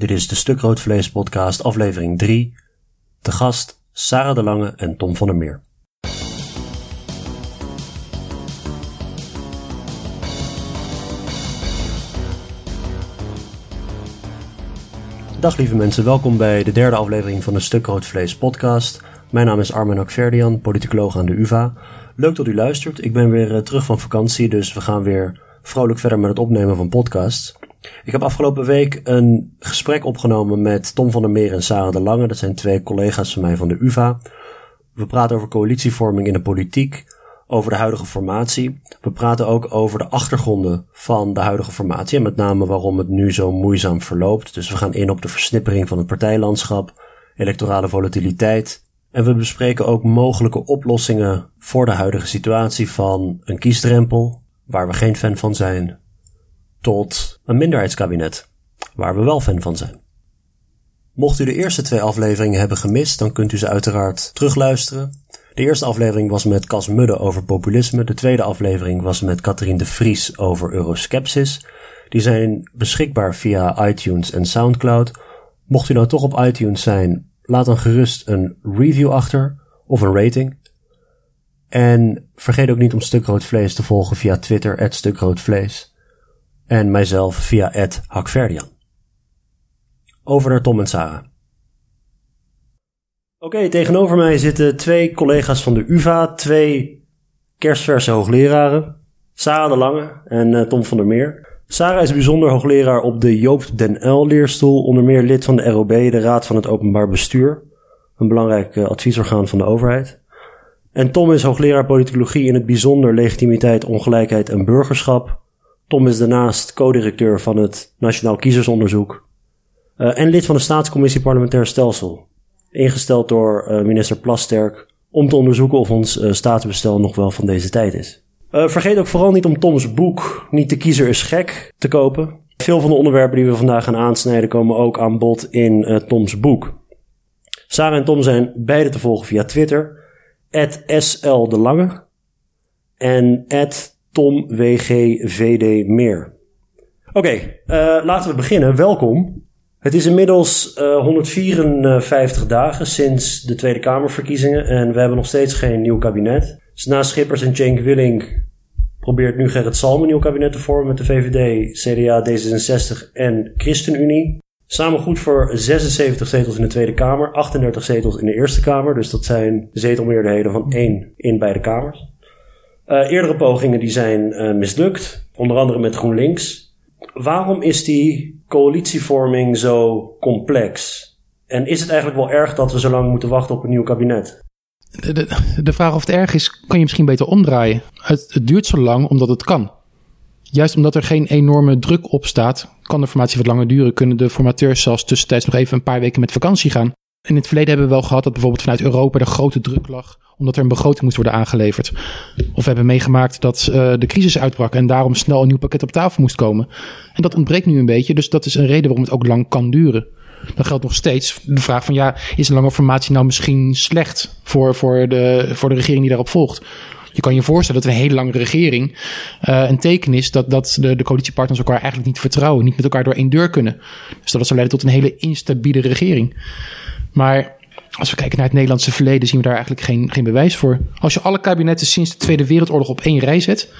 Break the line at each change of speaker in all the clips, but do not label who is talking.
Dit is de Stuk Rood Vlees podcast aflevering 3. De gast Sarah de Lange en Tom van der Meer. Dag lieve mensen, welkom bij de derde aflevering van de Stuk Rood Vlees podcast. Mijn naam is Armen Akverdian, politicoloog aan de UvA. Leuk dat u luistert. Ik ben weer eh, terug van vakantie, dus we gaan weer vrolijk verder met het opnemen van podcasts. Ik heb afgelopen week een gesprek opgenomen met Tom van der Meer en Sarah de Lange. Dat zijn twee collega's van mij van de UvA. We praten over coalitievorming in de politiek, over de huidige formatie. We praten ook over de achtergronden van de huidige formatie en met name waarom het nu zo moeizaam verloopt. Dus we gaan in op de versnippering van het partijlandschap, electorale volatiliteit. En we bespreken ook mogelijke oplossingen voor de huidige situatie van een kiesdrempel, waar we geen fan van zijn, tot een minderheidskabinet, waar we wel fan van zijn. Mocht u de eerste twee afleveringen hebben gemist, dan kunt u ze uiteraard terugluisteren. De eerste aflevering was met Cas Mudde over populisme. De tweede aflevering was met Catherine de Vries over euroskepsis. Die zijn beschikbaar via iTunes en Soundcloud. Mocht u nou toch op iTunes zijn, laat dan gerust een review achter of een rating. En vergeet ook niet om Stukrood Vlees te volgen via Twitter, @stukroodvlees en mijzelf via Hakverdian. Over naar Tom en Sarah. Oké, tegenover mij zitten twee collega's van de UvA, twee kerstverse hoogleraren, Sarah de Lange en uh, Tom van der Meer. Sarah is bijzonder hoogleraar op de Joop den L leerstoel, onder meer lid van de ROB, de Raad van het Openbaar Bestuur, een belangrijk uh, adviesorgaan van de overheid. En Tom is hoogleraar politicologie in het bijzonder legitimiteit, ongelijkheid en burgerschap Tom is daarnaast co-directeur van het Nationaal Kiezersonderzoek uh, en lid van de Staatscommissie Parlementair Stelsel. Ingesteld door uh, minister Plasterk om te onderzoeken of ons uh, statenbestel nog wel van deze tijd is. vergeet ook vooral niet om Toms boek Niet de kiezer is gek te kopen. Veel van de onderwerpen die we vandaag gaan aansnijden komen ook aan bod in Toms boek. Sarah en Tom zijn beide te volgen via Twitter. SL de Lange en Tom WGVD meer. Oké, uh, laten we beginnen. Welkom. Het is inmiddels uh, eh, 154 dagen sinds de Tweede Kamerverkiezingen en we hebben nog steeds geen nieuw kabinet. Dus na Schippers en Cenk Willing probeert nu Gerrit Salm een nieuw kabinet te vormen met de VVD, CDA, D66 en ChristenUnie. Samen goed voor 76 zetels in de Tweede Kamer, 38 zetels in de Eerste Kamer. Dus dat zijn zetelmeerderheden van één in beide kamers. Uh, eerdere pogingen die zijn uh, mislukt, onder andere met GroenLinks. Waarom is die coalitievorming zo complex? En is het eigenlijk wel erg dat we zo lang moeten wachten op een nieuw kabinet?
De, de, vraag of het erg is, kan je misschien beter omdraaien. Het, het, duurt zo lang omdat het kan. Juist omdat er geen enorme druk op staat, kan de formatie wat langer duren. Kunnen de formateurs zelfs tussentijds nog even een paar weken met vakantie gaan. In het verleden hebben we wel gehad dat bijvoorbeeld vanuit Europa de grote druk lag omdat er een begroting moest worden aangeleverd. Of we hebben meegemaakt dat uh, de crisis uitbrak en daarom snel een nieuw pakket op tafel moest komen. En dat ontbreekt nu een beetje, dus dat is een reden waarom het ook lang kan duren. Dan geldt nog steeds de vraag van ja, is een lange formatie nou misschien slecht voor, voor, de, voor de regering die daarop volgt? Je kan je voorstellen dat een hele lange regering uh, een teken is dat, dat de, de coalitiepartners elkaar eigenlijk niet vertrouwen, niet met elkaar door één deur kunnen. Dus dat zou leiden tot een hele instabiele regering. Maar als we kijken naar het Nederlandse verleden, zien we daar eigenlijk geen, geen bewijs voor. Als je alle kabinetten sinds de Tweede Wereldoorlog op één rij zet,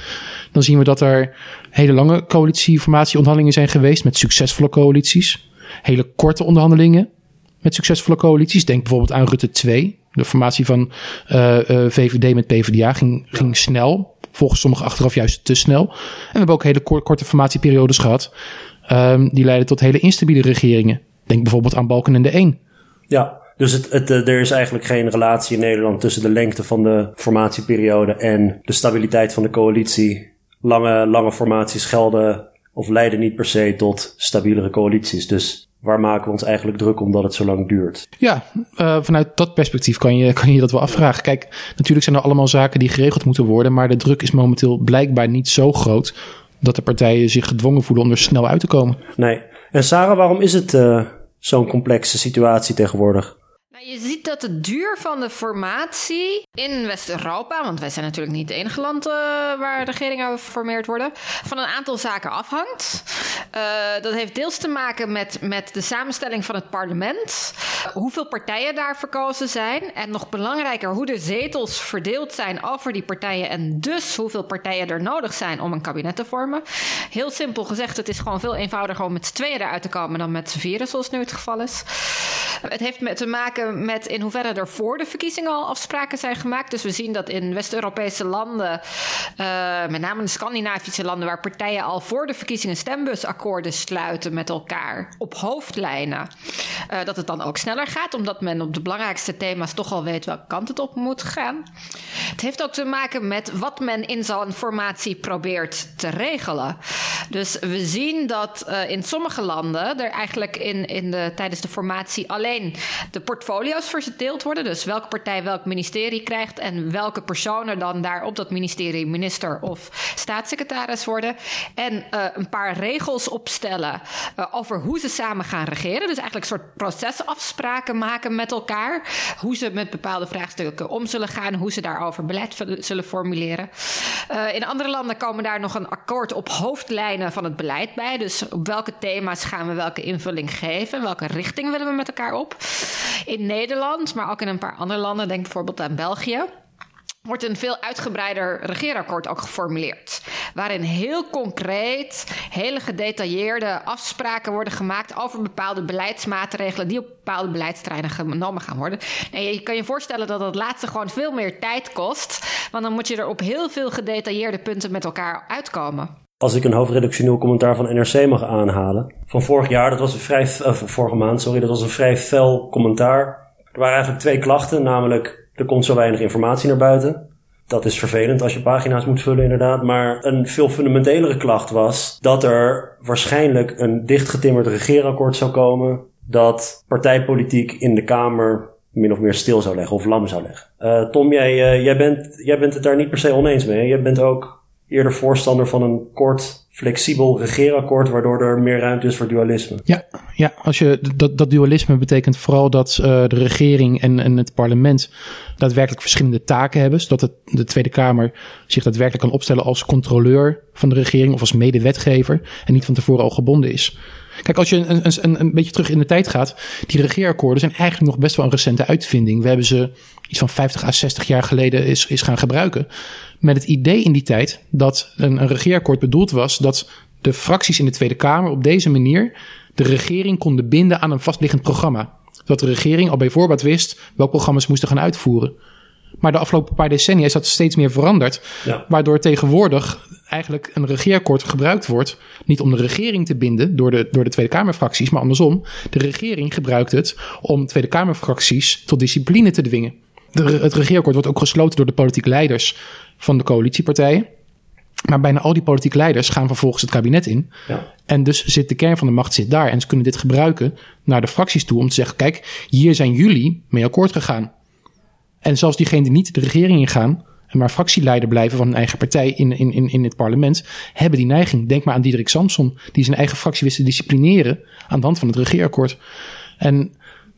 dan zien we dat er hele lange coalitieformatieonderhandelingen zijn geweest met succesvolle coalities. Hele korte onderhandelingen met succesvolle coalities. Denk bijvoorbeeld aan Rutte 2. De formatie van uh, uh, VVD met PvdA ging, ging snel. Volgens sommigen achteraf juist te snel. En we hebben ook hele korte formatieperiodes gehad. Um, die leiden tot hele instabiele regeringen. Denk bijvoorbeeld aan Balken en de 1.
Ja, dus het, het, eh, er is eigenlijk geen relatie in Nederland tussen de lengte van de formatieperiode en de stabiliteit van de coalitie. Lange, lange formaties gelden of leiden niet per se tot stabielere coalities. Dus waar maken we ons eigenlijk druk omdat het zo lang duurt?
Ja, uh, vanuit dat perspectief kan je, kan je dat wel afvragen. Kijk, natuurlijk zijn er allemaal zaken die geregeld moeten worden, maar de druk is momenteel blijkbaar niet zo groot dat de partijen zich gedwongen voelen om er snel uit te komen.
Nee. En Sarah, waarom is het uh, zo'n complexe situatie tegenwoordig?
Je ziet dat de duur van de formatie in West-Europa, want wij zijn natuurlijk niet het enige land uh, waar regeringen geformeerd worden, van een aantal zaken afhangt. Uh, dat heeft deels te maken met, met de samenstelling van het parlement, hoeveel partijen daar verkozen zijn en nog belangrijker, hoe de zetels verdeeld zijn over die partijen en dus hoeveel partijen er nodig zijn om een kabinet te vormen. Heel simpel gezegd, het is gewoon veel eenvoudiger om met z'n tweeën eruit te komen dan met z'n vieren, zoals nu het geval is. Het heeft te maken met in hoeverre er voor de verkiezingen al afspraken zijn gemaakt. Dus we zien dat in West-Europese landen, uh, met name in Scandinavische landen, waar partijen al voor de verkiezingen stembusakkoorden sluiten met elkaar op hoofdlijnen, uh, dat het dan ook sneller gaat, omdat men op de belangrijkste thema's toch al weet welke kant het op moet gaan. Het heeft ook te maken met wat men in zo'n formatie probeert te regelen. Dus we zien dat uh, in sommige landen er eigenlijk in, in de, tijdens de formatie alleen de portfolio's verdeeld worden. Dus welke partij welk ministerie krijgt en welke personen dan daar op dat ministerie minister of staatssecretaris worden. En uh, een paar regels opstellen uh, over hoe ze samen gaan regeren. Dus eigenlijk een soort procesafspraken maken met elkaar. Hoe ze met bepaalde vraagstukken om zullen gaan, hoe ze daarover beleid zullen formuleren. Uh, in andere landen komen daar nog een akkoord op hoofdlijnen van het beleid bij. Dus op welke thema's gaan we welke invulling geven? Welke richting willen we met elkaar op? Nederland, maar ook in een paar andere landen, denk bijvoorbeeld aan België wordt een veel uitgebreider regeerakkoord ook geformuleerd. Waarin heel concreet, hele gedetailleerde afspraken worden gemaakt over bepaalde beleidsmaatregelen die op bepaalde beleidsterreinen genomen gaan worden. En je kan je voorstellen dat dat laatste gewoon veel meer tijd kost, want dan moet je er op heel veel gedetailleerde punten met elkaar uitkomen.
Als ik een hoofdredactioneel commentaar van NRC mag aanhalen. Van vorig jaar, dat was een vrij, uh, vorige maand, sorry, dat was een vrij fel commentaar. Er waren eigenlijk twee klachten, namelijk er komt zo weinig informatie naar buiten. Dat is vervelend als je pagina's moet vullen, inderdaad. Maar een veel fundamentelere klacht was dat er waarschijnlijk een dichtgetimmerd regeerakkoord zou komen. Dat partijpolitiek in de Kamer min of meer stil zou leggen of lam zou leggen. Uh, Tom, jij, uh, jij, bent, jij bent het daar niet per se oneens mee. Jij bent ook eerder voorstander van een kort, flexibel regeerakkoord, waardoor er meer ruimte is voor dualisme.
Ja, ja als je, dat, dat dualisme betekent vooral dat uh, de regering en, en het parlement daadwerkelijk verschillende taken hebben, zodat het, de Tweede Kamer zich daadwerkelijk kan opstellen als controleur van de regering of als medewetgever en niet van tevoren al gebonden is. Kijk, als je een, een, een beetje terug in de tijd gaat, die regeerakkoorden zijn eigenlijk nog best wel een recente uitvinding. We hebben ze iets van 50 à 60 jaar geleden is, is gaan gebruiken. Met het idee in die tijd dat een, een regeerakkoord bedoeld was dat de fracties in de Tweede Kamer op deze manier de regering konden binden aan een vastliggend programma. Zodat de regering al bij voorbaat wist welke programma's moesten gaan uitvoeren. Maar de afgelopen paar decennia is dat steeds meer veranderd. Ja. Waardoor tegenwoordig eigenlijk een regeerakkoord gebruikt wordt. Niet om de regering te binden door de, door de Tweede Kamerfracties, maar andersom. De regering gebruikt het om Tweede Kamerfracties tot discipline te dwingen. De, het regeerakkoord wordt ook gesloten door de politieke leiders van de coalitiepartijen. Maar bijna al die politieke leiders gaan vervolgens het kabinet in. Ja. En dus zit de kern van de macht zit daar. En ze kunnen dit gebruiken naar de fracties toe om te zeggen: kijk, hier zijn jullie mee akkoord gegaan. En zelfs diegenen die niet de regering ingaan, maar fractieleider blijven van hun eigen partij in, in, in, in het parlement, hebben die neiging. Denk maar aan Diederik Samson, die zijn eigen fractie wist te disciplineren aan de hand van het regeerakkoord. En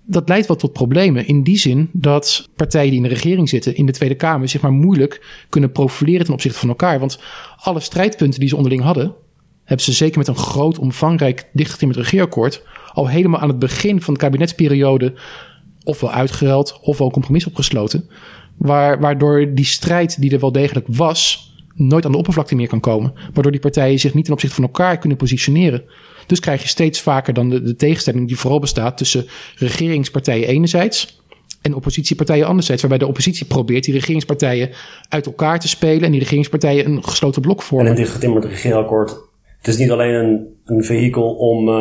dat leidt wel tot problemen. In die zin dat partijen die in de regering zitten, in de Tweede Kamer, zich maar moeilijk kunnen profileren ten opzichte van elkaar. Want alle strijdpunten die ze onderling hadden, hebben ze zeker met een groot, omvangrijk, dichtgetimmerd regeerakkoord, al helemaal aan het begin van de kabinetsperiode ofwel uitgeruild ofwel een compromis opgesloten. Waar, waardoor die strijd die er wel degelijk was, nooit aan de oppervlakte meer kan komen. Waardoor die partijen zich niet ten opzichte van elkaar kunnen positioneren. Dus krijg je steeds vaker dan de, de tegenstelling die vooral bestaat tussen regeringspartijen enerzijds en oppositiepartijen anderzijds. Waarbij de oppositie probeert die regeringspartijen uit elkaar te spelen en die regeringspartijen een gesloten blok vormen.
En in dit getimmerd regeerakkoord. Het is niet alleen een, een vehikel om uh,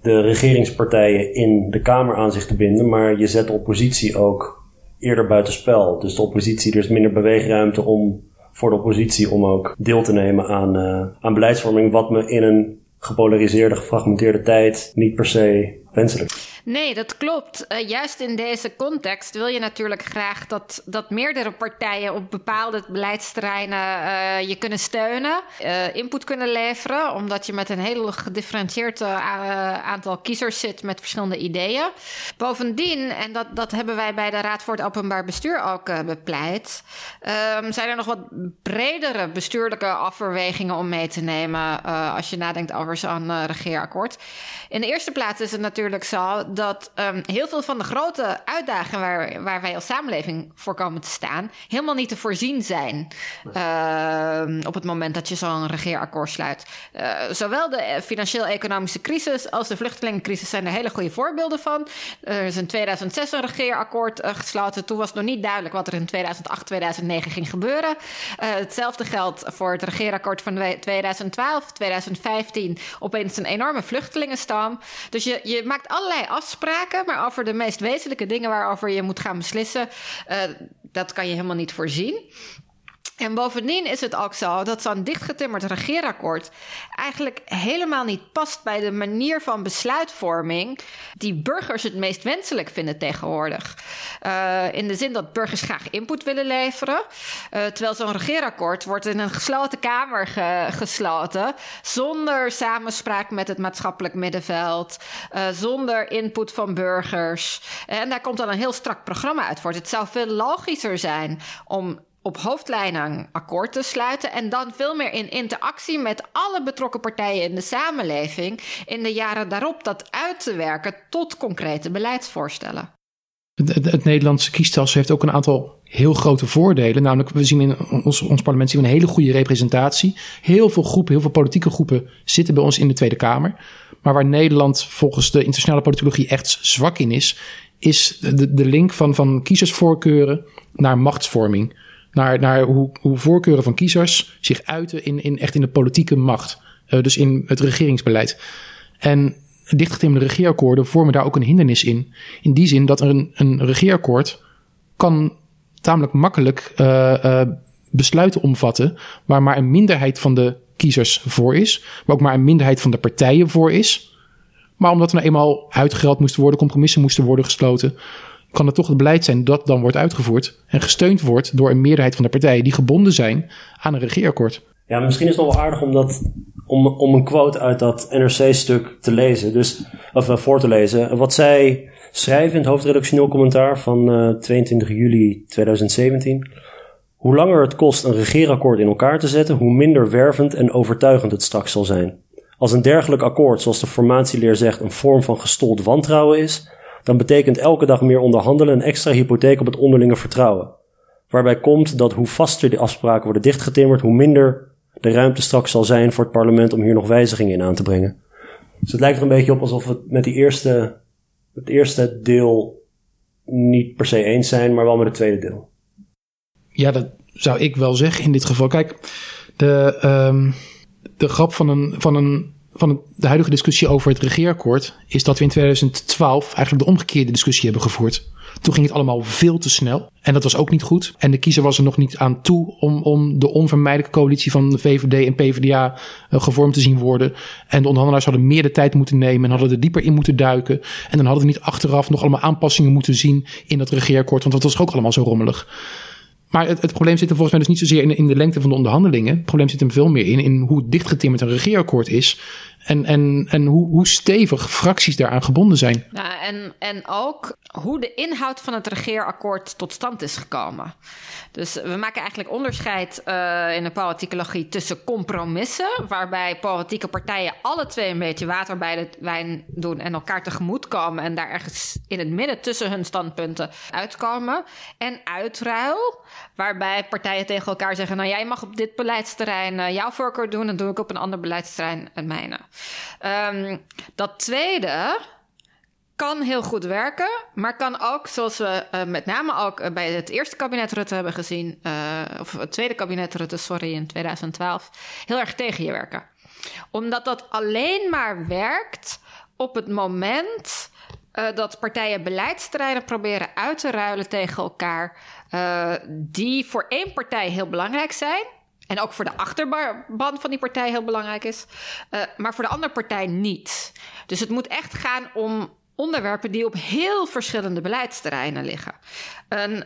de regeringspartijen in de Kamer aan zich te binden, maar je zet de oppositie ook eerder buitenspel. Dus de oppositie, er is minder beweegruimte om voor de oppositie om ook deel te nemen aan, uh, aan beleidsvorming, wat me in een gepolariseerde, gefragmenteerde tijd niet per se wenselijk.
Nee, dat klopt. Uh, juist in deze context wil je natuurlijk graag dat, dat meerdere partijen op bepaalde beleidsterreinen uh, je kunnen steunen, uh, input kunnen leveren, omdat je met een heel gedifferentieerd aantal kiezers zit met verschillende ideeën. Bovendien, en dat, dat hebben wij bij de Raad voor het Openbaar Bestuur ook bepleit, um, zijn er nog wat bredere bestuurlijke afwegingen om mee te nemen als je nadenkt over zo'n regeerakkoord. In de eerste plaats is het natuurlijk zo dat um, heel veel van de grote uitdagingen waar, waar wij als samenleving voor komen te staan, helemaal niet te voorzien zijn uh, op het moment dat je zo'n regeerakkoord sluit. Uh, zowel de financieel-economische crisis als de vluchtelingencrisis zijn er hele goede voorbeelden van. Er is in 2006 een regeerakkoord uh, gesloten. Toen was nog niet duidelijk wat er in 2008, 2009 ging gebeuren. hetzelfde geldt voor het regeerakkoord van 2012, 2015. Opeens een enorme vluchtelingenstam. Dus je, je maakt allerlei afspraken, maar over de meest wezenlijke dingen waarover je moet gaan beslissen, uh, dat kan je helemaal niet voorzien. En bovendien is het ook zo dat zo'n dichtgetimmerd regeerakkoord eigenlijk helemaal niet past bij de manier van besluitvorming die burgers het meest wenselijk vinden tegenwoordig. Uh, in de zin dat burgers graag input willen leveren, uh, terwijl zo'n regeerakkoord wordt in een gesloten kamer ge gesloten, zonder samenspraak met het maatschappelijk middenveld, uh, zonder input van burgers. En daar komt dan een heel strak programma uit voort. Het zou veel logischer zijn om op hoofdlijnen akkoord te sluiten en dan veel meer in interactie met alle betrokken partijen in de samenleving in de jaren daarop dat uit te werken tot concrete beleidsvoorstellen.
Het, Nederlandse kiesstelsel heeft ook een aantal heel grote voordelen. Namelijk, we zien in ons, ons parlement zien we een hele goede representatie. Heel veel groepen, heel veel politieke groepen zitten bij ons in de Tweede Kamer. Maar waar Nederland volgens de internationale politicologie echt zwak in is, is de, de link van, van kiezersvoorkeuren naar machtsvorming naar, hoe, hoe voorkeuren van kiezers zich uiten in, in echt in de politieke macht. Uh, dus in het regeringsbeleid. En dichtgetimmerde regeerakkoorden vormen daar ook een hindernis in. In die zin dat een, een regeerakkoord kan tamelijk makkelijk uh, uh, besluiten omvatten waar maar een minderheid van de kiezers voor is, maar ook maar een minderheid van de partijen voor is. Maar omdat er nou eenmaal uitgereld moest worden, compromissen moesten worden gesloten, kan het toch het beleid zijn dat dan wordt uitgevoerd en gesteund wordt door een meerderheid van de partijen die gebonden zijn aan een regeerakkoord.
Ja, misschien is het nog wel aardig om, dat, om, om een quote uit dat NRC-stuk te lezen, dus, of uh, voor te lezen. Wat zij schrijven in het hoofdredactioneel commentaar van uh, 22 juli 2017. Hoe langer het kost een regeerakkoord in elkaar te zetten, hoe minder wervend en overtuigend het straks zal zijn. Als een dergelijk akkoord, zoals de formatieleer zegt, een vorm van gestold wantrouwen is, dan betekent elke dag meer onderhandelen een extra hypotheek op het onderlinge vertrouwen. Waarbij komt dat hoe vaster de afspraken worden dichtgetimmerd, hoe minder de ruimte straks zal zijn voor het parlement om hier nog wijzigingen in aan te brengen. Dus het lijkt er een beetje op alsof we met die eerste, het eerste deel niet per se eens zijn, maar wel met het tweede deel.
Ja, dat zou ik wel zeggen in dit geval. Kijk, de, um, de grap van een, van een van de huidige discussie over het regeerakkoord is dat we in 2012 eigenlijk de omgekeerde discussie hebben gevoerd. Toen ging het allemaal veel te snel. En dat was ook niet goed. En de kiezer was er nog niet aan toe om, om de onvermijdelijke coalitie van de VVD en PvdA uh, gevormd te zien worden. En de onderhandelaars hadden meer de tijd moeten nemen en hadden er dieper in moeten duiken. En dan hadden we niet achteraf nog allemaal aanpassingen moeten zien in dat regeerakkoord. Want dat was ook allemaal zo rommelig. Maar het, het, probleem zit er volgens mij dus niet zozeer in, in de lengte van de onderhandelingen. Het probleem zit hem veel meer in, in hoe dichtgetimmerd een regeerakkoord is. En, en, en hoe, hoe stevig fracties daaraan gebonden zijn.
Nou, en, en ook hoe de inhoud van het regeerakkoord tot stand is gekomen. Dus we maken eigenlijk onderscheid uh, in de politicologie tussen compromissen, waarbij politieke partijen alle twee een beetje water bij de wijn doen en elkaar tegemoet komen en daar ergens in het midden tussen hun standpunten uitkomen. En uitruil, waarbij partijen tegen elkaar zeggen: Nou, jij mag op dit beleidsterrein uh, jouw voorkeur doen, en doe ik op een ander beleidsterrein het mijne. Um, dat tweede kan heel goed werken, maar kan ook, zoals we uh, met name ook uh, bij het eerste kabinet Rutte hebben gezien, uh, of het tweede kabinet Rutte, sorry, in 2012, heel erg tegen je werken. Omdat dat alleen maar werkt op het moment dat partijen beleidsterreinen proberen uit te ruilen tegen elkaar, die voor één partij heel belangrijk zijn. En ook voor de achterban van die partij heel belangrijk is. maar voor de andere partij niet. Dus het moet echt gaan om onderwerpen die op heel verschillende beleidsterreinen liggen. Een uh,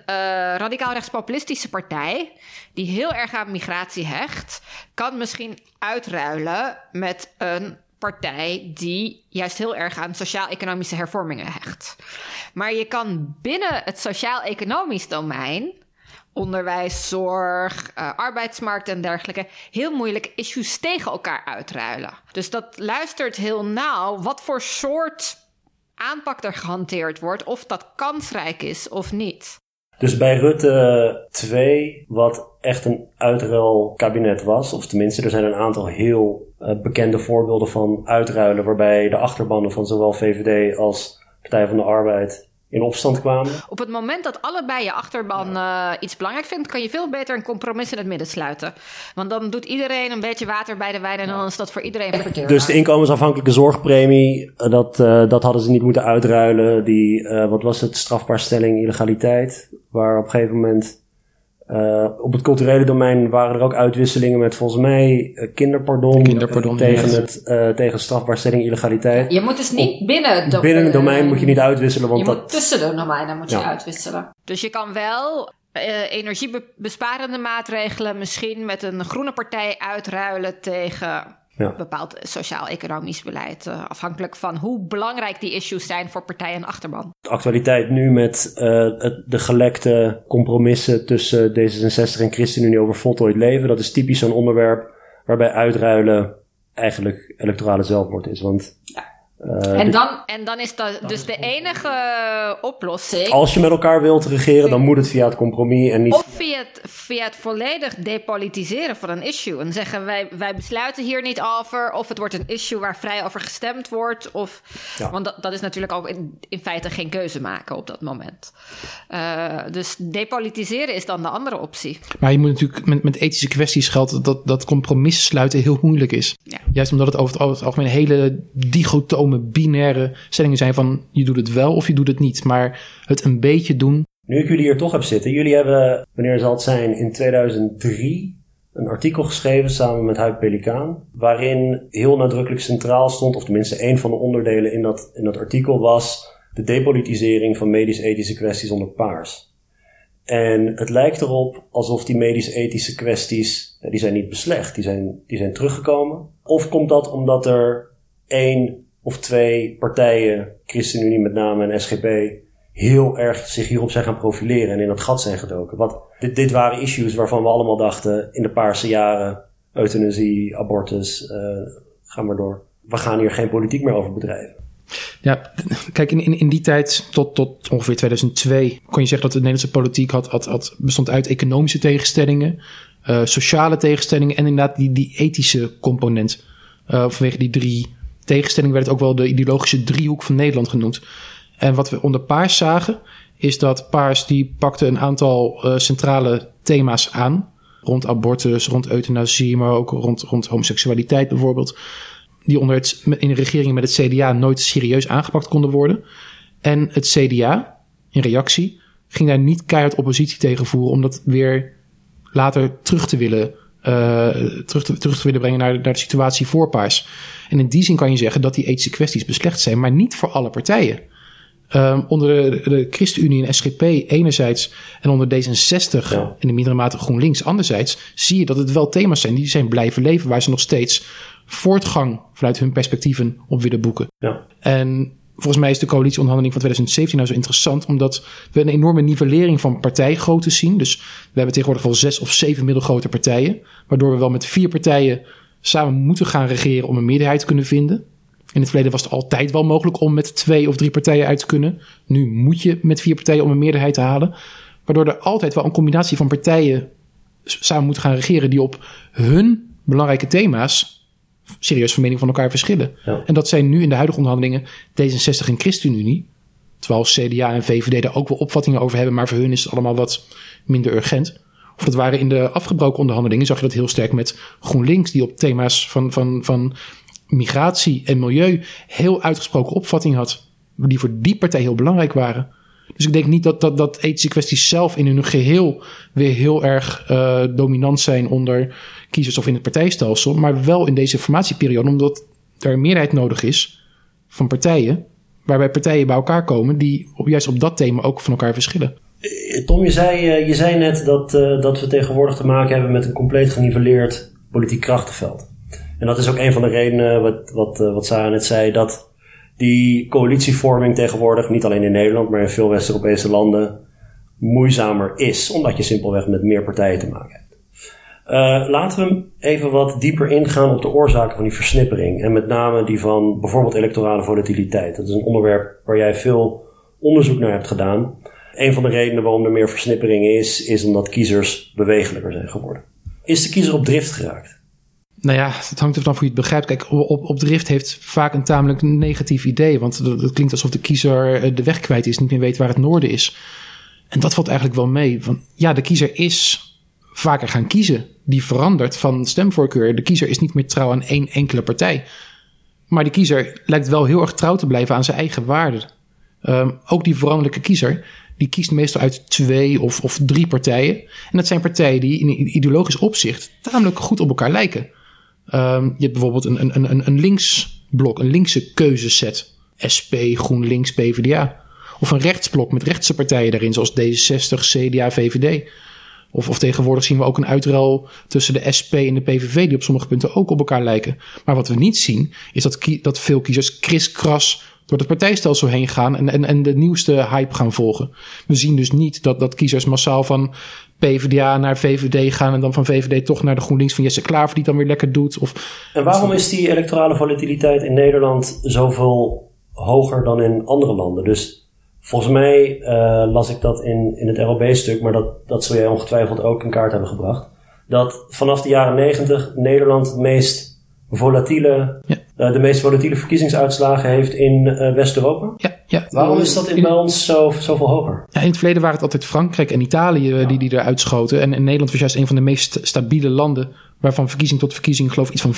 radicaal rechtspopulistische partij die heel erg aan migratie hecht, kan misschien uitruilen met een partij die juist heel erg aan sociaal-economische hervormingen hecht. Maar je kan binnen het sociaal-economisch domein onderwijs, zorg, uh, arbeidsmarkt en dergelijke heel moeilijk issues tegen elkaar uitruilen. Dus dat luistert heel nauw wat voor soort aanpak er gehanteerd wordt, of dat kansrijk is of niet.
Dus bij Rutte 2, wat echt een uitruilkabinet was, of tenminste er zijn een aantal heel uh, bekende voorbeelden van uitruilen waarbij de achterbannen van zowel VVD als Partij van de Arbeid in opstand kwamen.
Op het moment dat allebei je achterban uh, iets belangrijk vindt, kan je veel beter een compromis in het midden sluiten. Want dan doet iedereen een beetje water bij de wijn en dan is dat voor iedereen verteerbaar.
Dus de inkomensafhankelijke zorgpremie, uh, dat, uh, dat hadden ze niet moeten uitruilen. Die, wat was het, strafbaarstelling illegaliteit, waar op een gegeven moment uh, op het culturele domein waren er ook uitwisselingen met volgens mij uh, kinderpardon,
kinderpardon
tegen, het, uh, tegen strafbaarstelling illegaliteit.
Je moet dus niet binnen het
domein... Binnen het domein moet je niet uitwisselen. Want
je
dat,
moet tussen de domeinen moet je uitwisselen. Dus je kan wel energiebesparende maatregelen misschien met een groene partij uitruilen tegen ja. bepaald sociaal-economisch beleid. Uh, afhankelijk van hoe belangrijk die issues zijn voor partij en achterban.
De actualiteit nu met uh, de gelekte compromissen tussen D66 en ChristenUnie over voltooid leven. Dat is typisch zo'n onderwerp waarbij uitruilen eigenlijk electorale zelfmoord is. Want.
Uh, en, dan, en dan is dat dus de enige oplossing.
Als je met elkaar wilt regeren, dan moet het via het compromis en niet.
Of via het, via het volledig depolitiseren van een issue. En zeggen wij, wij besluiten hier niet over. Of het wordt een issue waar vrij over gestemd wordt. Of, ja. Want dat, dat is natuurlijk ook in, in feite geen keuze maken op dat moment. Uh, dus depolitiseren is dan de andere optie.
Maar je moet natuurlijk met, met ethische kwesties geldt dat, dat compromissen sluiten heel moeilijk is.
Ja.
Juist omdat het over het, over het algemeen hele binaire stellingen zijn van je doet het wel of je doet het niet. Maar het een beetje doen.
Nu ik jullie hier toch heb zitten, jullie hebben, wanneer zal het zijn, in 2003 een artikel geschreven samen met Huip Pelikaan, waarin heel nadrukkelijk centraal stond, of tenminste een van de onderdelen in dat, in dat artikel was de depolitisering van medisch-ethische kwesties onder paars. En het lijkt erop alsof die medisch-ethische kwesties, die zijn niet beslecht, die zijn, die zijn teruggekomen. Of komt dat omdat er één of twee partijen, ChristenUnie met name en SGP, heel erg zich hierop zijn gaan profileren en in dat gat zijn gedoken. Wat, dit, dit waren issues waarvan we allemaal dachten in de paarse jaren, euthanasie, abortus, uh, ga maar door. We gaan hier geen politiek meer over bedrijven.
Ja, kijk, in, in, die tijd, tot, tot ongeveer 2002, kon je zeggen dat de Nederlandse politiek had, had, bestond uit economische tegenstellingen, uh, sociale tegenstellingen en inderdaad die, die ethische component. Uh, vanwege die drie tegenstelling werd het ook wel de ideologische driehoek van Nederland genoemd. En wat we onder Paars zagen, is dat Paars die pakte een aantal uh, centrale thema's aan. Rond abortus, rond euthanasie, maar ook rond, rond homoseksualiteit bijvoorbeeld. Die onder het, in de regeringen met het CDA nooit serieus aangepakt konden worden. En het CDA, in reactie, ging daar niet keihard oppositie tegen voeren om dat weer later terug te willen uh, terug, te, terug te willen brengen naar, naar de situatie voor Paars. En in die zin kan je zeggen dat die ethische kwesties beslecht zijn, maar niet voor alle partijen. Um, onder de, de ChristenUnie en SGP enerzijds en onder D66 ja. en de mindere mate GroenLinks anderzijds, zie je dat het wel thema's zijn die zijn blijven leven, waar ze nog steeds voortgang vanuit hun perspectieven op willen boeken.
Ja.
En volgens mij is de coalitieonderhandeling van 2017 nou zo interessant, omdat we een enorme nivellering van partijgrootte zien. Dus we hebben tegenwoordig wel zes of zeven middelgrote partijen, waardoor we wel met vier partijen samen moeten gaan regeren om een meerderheid te kunnen vinden. In het verleden was het altijd wel mogelijk om met twee of drie partijen uit te kunnen. Nu moet je met vier partijen om een meerderheid te halen. Waardoor er altijd wel een combinatie van partijen samen moeten gaan regeren die op hun belangrijke thema's serieus van mening van elkaar verschillen.
Ja.
En dat zijn nu in de huidige onderhandelingen D66 en ChristenUnie. Terwijl CDA en VVD daar ook wel opvattingen over hebben, maar voor hun is het allemaal wat minder urgent. Of dat waren in de afgebroken onderhandelingen, zag je dat heel sterk met GroenLinks, die op thema's van, van, van migratie en milieu heel uitgesproken opvatting had, die voor die partij heel belangrijk waren. Dus ik denk niet dat, dat, dat ethische kwesties zelf in hun geheel weer heel erg uh, dominant zijn onder kiezers of in het partijstelsel, maar wel in deze formatieperiode, omdat er een meerderheid nodig is van partijen Waarbij partijen bij elkaar komen die juist op dat thema ook van elkaar verschillen.
Eh, Tom, je zei, je zei net dat, dat we tegenwoordig te maken hebben met een compleet geniveleerd politiek krachtenveld. En dat is ook een van de redenen, wat, wat, wat Sarah net zei, dat die coalitievorming tegenwoordig, niet alleen in Nederland, maar in veel West-Europese landen, moeizamer is. Omdat je simpelweg met meer partijen te maken hebt. Uh, laten we even wat dieper ingaan op de oorzaken van die versnippering. En met name die van bijvoorbeeld electorale volatiliteit. Dat is een onderwerp waar jij veel onderzoek naar hebt gedaan. Een van de redenen waarom er meer versnippering is, is omdat kiezers bewegelijker zijn geworden. Is de kiezer op drift geraakt?
Nou ja, het hangt ervan af hoe je het begrijpt. Kijk, op, op drift heeft vaak een tamelijk negatief idee. Want het klinkt alsof de kiezer eh, de weg kwijt is, niet meer weet waar het noorden is. En dat valt eigenlijk wel mee. Want ja, de kiezer is vaker gaan kiezen. Die verandert van stemvoorkeur. De kiezer is niet meer trouw aan één enkele partij. Maar de kiezer lijkt wel heel erg trouw te blijven aan zijn eigen waarden. Um, ook die veranderlijke kiezer, die kiest meestal uit twee of, of drie partijen. En dat zijn partijen die in ideologisch opzicht tamelijk goed op elkaar lijken. Um, je hebt bijvoorbeeld een, een, een, een linksblok, een linkse keuzeset. SP, GroenLinks, PvdA. Of een rechtsblok met rechtse partijen daarin, zoals D66, CDA, VVD. Of, of tegenwoordig zien we ook een uitruil tussen de SP en de PVV, die op sommige punten ook op elkaar lijken. Maar wat we niet zien, is dat, dat veel kiezers kriskras door het partijstelsel heen gaan en, en, en de nieuwste hype gaan volgen. We zien dus niet dat, dat kiezers massaal van PvdA naar VVD gaan en dan van VVD toch naar de GroenLinks van Jesse Klaver die het dan weer lekker doet. Of,
en waarom is die electorale volatiliteit in Nederland zoveel hoger dan in andere landen? Dus Volgens mij uh, las ik dat in, in het ROB-stuk, maar dat, dat zul jij ongetwijfeld ook in kaart hebben gebracht. Dat vanaf de jaren negentig Nederland het meest volatiele, ja. Uh, de meest volatiele verkiezingsuitslagen heeft in uh, West-Europa.
Ja, ja.
Waarom is dat in, bij ons zo, zoveel hoger?
Ja, in het verleden waren het altijd Frankrijk en Italië ja. die, die eruit schoten. En, en Nederland was juist een van de meest stabiele landen waarvan verkiezing tot verkiezing geloof ik iets van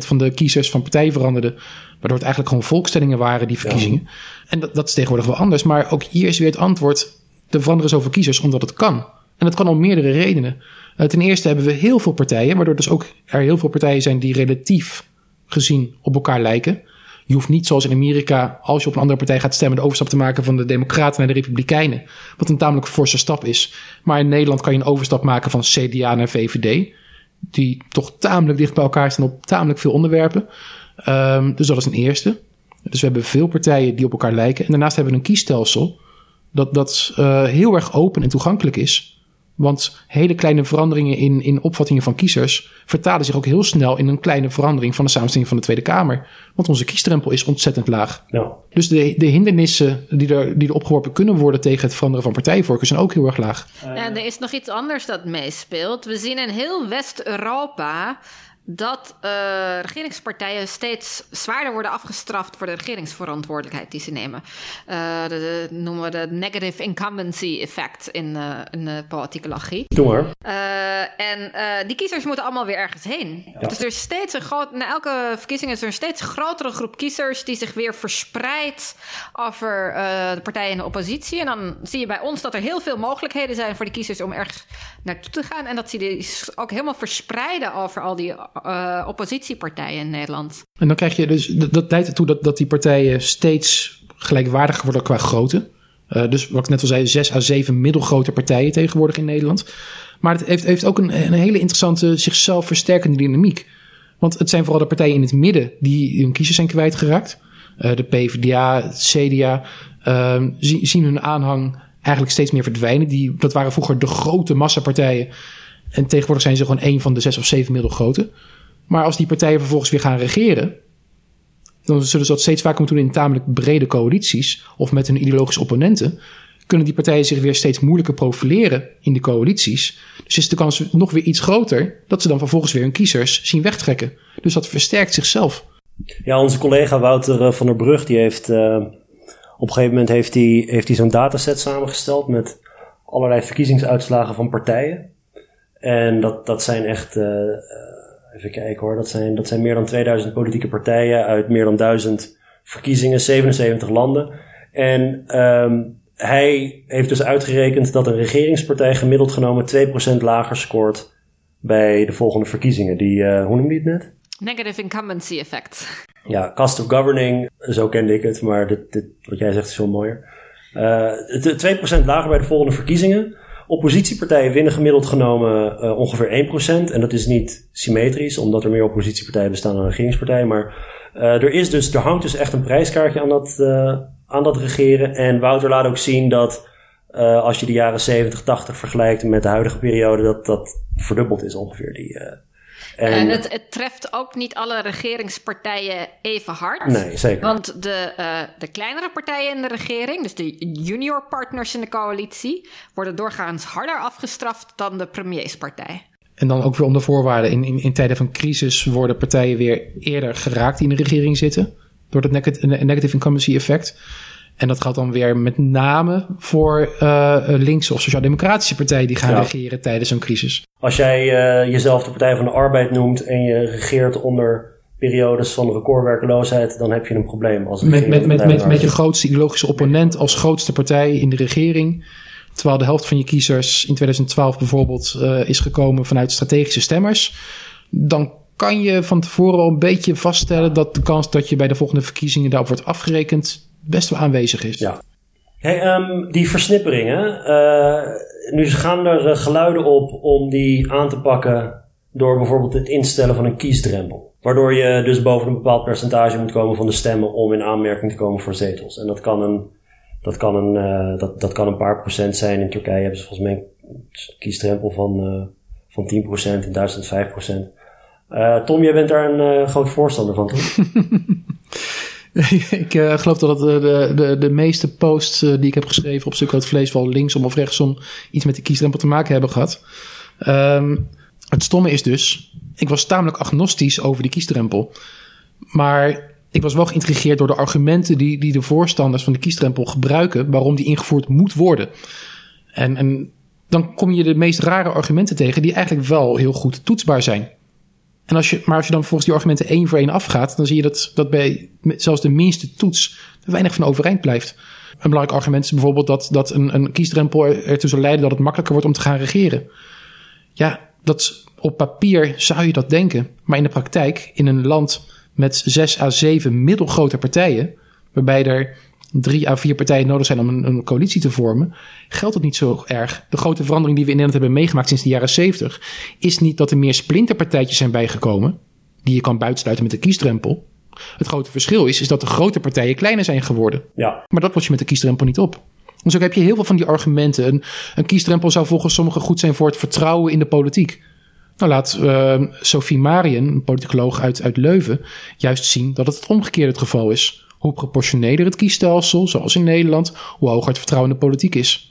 5% van de kiezers van partijen veranderde. Waardoor het eigenlijk gewoon volkstellingen waren, die verkiezingen. En dat, dat, is tegenwoordig wel anders. Maar ook hier is weer het antwoord, er veranderen zoveel kiezers omdat het kan. En dat kan om meerdere redenen. Ten eerste hebben we heel veel partijen, waardoor dus ook er heel veel partijen zijn die relatief gezien op elkaar lijken. Je hoeft niet zoals in Amerika, als je op een andere partij gaat stemmen, de overstap te maken van de Democraten naar de Republikeinen. Wat een tamelijk forse stap is. Maar in Nederland kan je een overstap maken van CDA naar VVD die toch tamelijk dicht bij elkaar staan op tamelijk veel onderwerpen. Um, dus dat is een eerste. Dus we hebben veel partijen die op elkaar lijken. En daarnaast hebben we een kiesstelsel dat, dat uh, heel erg open en toegankelijk is. Want hele kleine veranderingen in, in opvattingen van kiezers vertalen zich ook heel snel in een kleine verandering van de samenstelling van de Tweede Kamer. Want onze kiesdrempel is ontzettend laag. Ja. Dus de, de hindernissen die er, die er opgeworpen kunnen worden tegen het veranderen van partijvoorkeur zijn ook heel erg laag.
Ja, er is nog iets anders dat meespeelt. We zien in heel West-Europa dat uh, regeringspartijen steeds zwaarder worden afgestraft voor de regeringsverantwoordelijkheid die ze nemen. Uh, dat noemen we de negative incumbency effect in, uh, in de politicologie.
Doe maar.
en die kiezers moeten allemaal weer ergens heen. Dus er is steeds een groot, na elke verkiezing is er een steeds grotere groep kiezers die zich weer verspreidt over de partijen in de oppositie. En dan zie je bij ons dat er heel veel mogelijkheden zijn voor de kiezers om ergens naartoe te gaan. En dat ze die ook helemaal verspreiden over al die uh, oppositiepartijen in Nederland.
En dan krijg je dus, dat leidt ertoe dat, dat die partijen steeds gelijkwaardiger worden qua grootte. Uh, dus wat ik net al zei, zes à zeven middelgrote partijen tegenwoordig in Nederland. Maar het heeft, heeft ook een, een hele interessante, zichzelf versterkende dynamiek. Want het zijn vooral de partijen in het midden die hun kiezers zijn kwijtgeraakt. Uh, de PvdA, het CDA, uh, zien hun aanhang eigenlijk steeds meer verdwijnen. Die, dat waren vroeger de grote massapartijen. En tegenwoordig zijn ze gewoon één van de zes of zeven middelgrote. Maar als die partijen vervolgens weer gaan regeren, dan zullen ze dat steeds vaker moeten doen in tamelijk brede coalities of met hun ideologische opponenten. Kunnen die partijen zich weer steeds moeilijker profileren in de coalities. Dus is de kans nog weer iets groter dat ze dan vervolgens weer hun kiezers zien wegtrekken. Dus dat versterkt zichzelf.
Ja, onze collega Wouter eh, van der Brug, die heeft uh, op een gegeven moment heeft heeft hij zo'n dataset samengesteld met allerlei verkiezingsuitslagen van partijen. En dat, dat zijn echt uh, Even kijken hoor, dat zijn, dat zijn meer dan 2000 politieke partijen uit meer dan 1000 verkiezingen, 77 landen. En um, hij heeft dus uitgerekend dat een regeringspartij gemiddeld genomen 2% lager scoort bij de volgende verkiezingen. Die, uh, hoe noemde je het net?
Negative incumbency effect.
Ja, cost of governing, zo kende ik het, maar dit, dit, wat jij zegt is veel mooier. Uh, 2% lager bij de volgende verkiezingen. Oppositiepartijen winnen gemiddeld genomen uh, ongeveer 1%. En dat is niet symmetrisch, omdat er meer oppositiepartijen bestaan dan regeringspartijen. Maar uh, er, is dus, er hangt dus echt een prijskaartje aan dat, uh, aan dat regeren. En Wouter laat ook zien dat als je de jaren 70, 80 vergelijkt met de huidige periode, dat dat verdubbeld is ongeveer. Die,
en, en het, het, treft ook niet alle regeringspartijen even hard.
Nee, zeker.
Want de, uh, de kleinere partijen in de regering, dus de junior partners in de coalitie, worden doorgaans harder afgestraft dan de premierspartij.
En dan ook weer onder voorwaarden. In, in, in tijden van crisis worden partijen weer eerder geraakt die in de regering zitten. Door het negative incumbency effect. En dat geldt dan weer met name voor uh, linkse of sociaal-democratische partijen die gaan regeren tijdens zo'n crisis.
Als jij uh, jezelf de Partij van de Arbeid noemt en je regeert onder periodes van recordwerkeloosheid, dan heb je een probleem. Als
met, met, met, met, met je grootste ideologische opponent als grootste partij in de regering. Terwijl de helft van je kiezers in 2012 bijvoorbeeld uh, is gekomen vanuit strategische stemmers. Dan kan je van tevoren al een beetje vaststellen dat de kans dat je bij de volgende verkiezingen daarop wordt afgerekend best wel aanwezig is.
Ja. Hey, um, die versnipperingen, uh, nu gaan er uh, geluiden op om die aan te pakken door bijvoorbeeld het instellen van een kiesdrempel. Waardoor je dus boven een bepaald percentage moet komen van de stemmen om in aanmerking te komen voor zetels. En dat kan een, dat kan een, uh, dat, dat kan een paar procent zijn. In Turkije hebben ze volgens mij een kiesdrempel van, van 10%, in Duitsland 5%. Tom, jij bent daar een groot voorstander van, toch?
ik uh, geloof dat eh, de, de, de meeste posts uh, die ik heb geschreven op Stuk Vlees wel linksom of rechtsom iets met de kiesdrempel te maken hebben gehad. Um, het stomme is dus, ik was tamelijk agnostisch over die kiesdrempel. Maar ik was wel geïntrigeerd door de argumenten die, die de voorstanders van de kiesdrempel gebruiken, waarom die ingevoerd moet worden. En, en dan kom je de meest rare argumenten tegen die eigenlijk wel heel goed toetsbaar zijn. En als je, maar als je dan volgens die argumenten één voor één afgaat, dan zie je dat, dat bij zelfs de minste toets er weinig van overeind blijft. Een belangrijk argument is bijvoorbeeld dat, dat een, een kiesdrempel ertoe zal leiden dat het makkelijker wordt om te gaan regeren. Ja, dat, op papier zou je dat denken. Maar in de praktijk, in een land met zes à zeven middelgrote partijen, waarbij er drie à vier partijen nodig zijn om een, een, coalitie te vormen, geldt het niet zo erg. De grote verandering die we in Nederland hebben meegemaakt sinds de jaren 70 is niet dat er meer splinterpartijtjes zijn bijgekomen, die je kan buitensluiten met de kiesdrempel. Het grote verschil is, is dat de grote partijen kleiner zijn geworden.
Ja.
Maar dat los je met de kiesdrempel niet op. Dus ook heb je heel veel van die argumenten. Een, een kiesdrempel zou volgens sommigen goed zijn voor het vertrouwen in de politiek. Nou laat uh, Sophie Marien, een politicoloog uit, uit Leuven, juist zien dat het het omgekeerde het geval is hoe proportioneler het kiesstelsel, zoals in Nederland, hoe hoger het vertrouwen in de politiek is.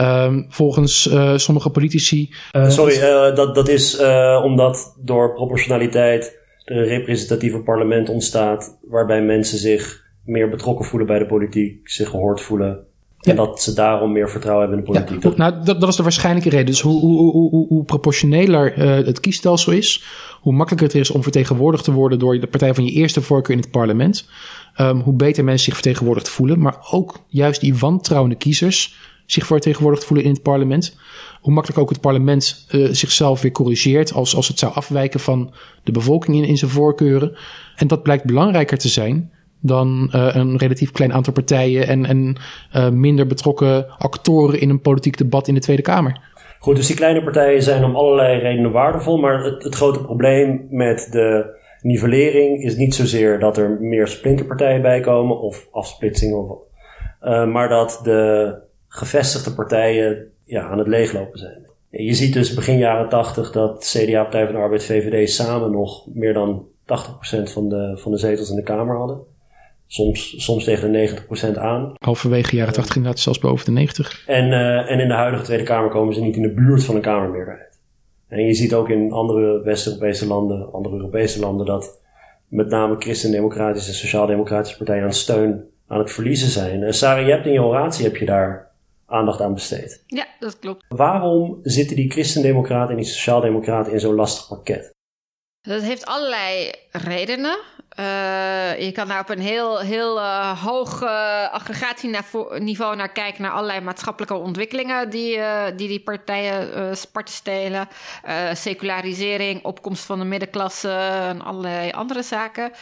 Um, volgens uh, sommige politici.
Uh, Sorry, uh, dat, dat is omdat door proportionaliteit er een representatieve parlement ontstaat, waarbij mensen zich meer betrokken voelen bij de politiek, zich gehoord voelen. Ja. En dat ze daarom meer vertrouwen hebben in de politiek.
Ja, nou, dat, dat is de waarschijnlijke reden. Dus hoe, hoe, hoe, hoe proportioneler het kiesstelsel is, hoe makkelijker het is om vertegenwoordigd te worden door de partij van je eerste voorkeur in het parlement. Um, hoe beter mensen zich vertegenwoordigd voelen. Maar ook juist die wantrouwende kiezers zich vertegenwoordigd voelen in het parlement. Hoe makkelijk ook het parlement uh, zichzelf weer corrigeert als, als het zou afwijken van de bevolking in, in zijn voorkeuren. En dat blijkt belangrijker te zijn dan uh, een relatief klein aantal partijen en, uh, minder betrokken actoren in een politiek debat in de Tweede Kamer.
Goed, dus die kleine partijen zijn om allerlei redenen waardevol, maar het, grote probleem met de nivellering is niet zozeer dat er meer splinterpartijen bij komen of afsplitsingen, of, uh, maar dat de gevestigde partijen ja, aan het leeglopen zijn. Je ziet dus begin jaren 80 dat CDA, Partij van de Arbeid, VVD samen nog meer dan 80% van de, van de zetels in de Kamer hadden. Soms, soms tegen de 90% aan.
Halverwege jaren 80 inderdaad zelfs boven de 90.
En, uh, en in de huidige Tweede Kamer komen ze niet in de buurt van een Kamermeerderheid. En je ziet ook in andere West-Europese landen, andere Europese landen, dat met name christendemocratische en sociaal-democratische partijen aan steun aan het verliezen zijn. En Sarah, je hebt in je oratie heb je daar aandacht aan besteed.
Ja, dat klopt.
Waarom zitten die christendemocraten en die sociaaldemocraten in zo'n lastig pakket?
Dat heeft allerlei redenen. Uh, je kan daar op een heel, heel uh, hoog uh, aggregatieniveau naar kijken, naar allerlei maatschappelijke ontwikkelingen die die, die partijen sparten stelen. secularisering, opkomst van de middenklasse en allerlei andere zaken.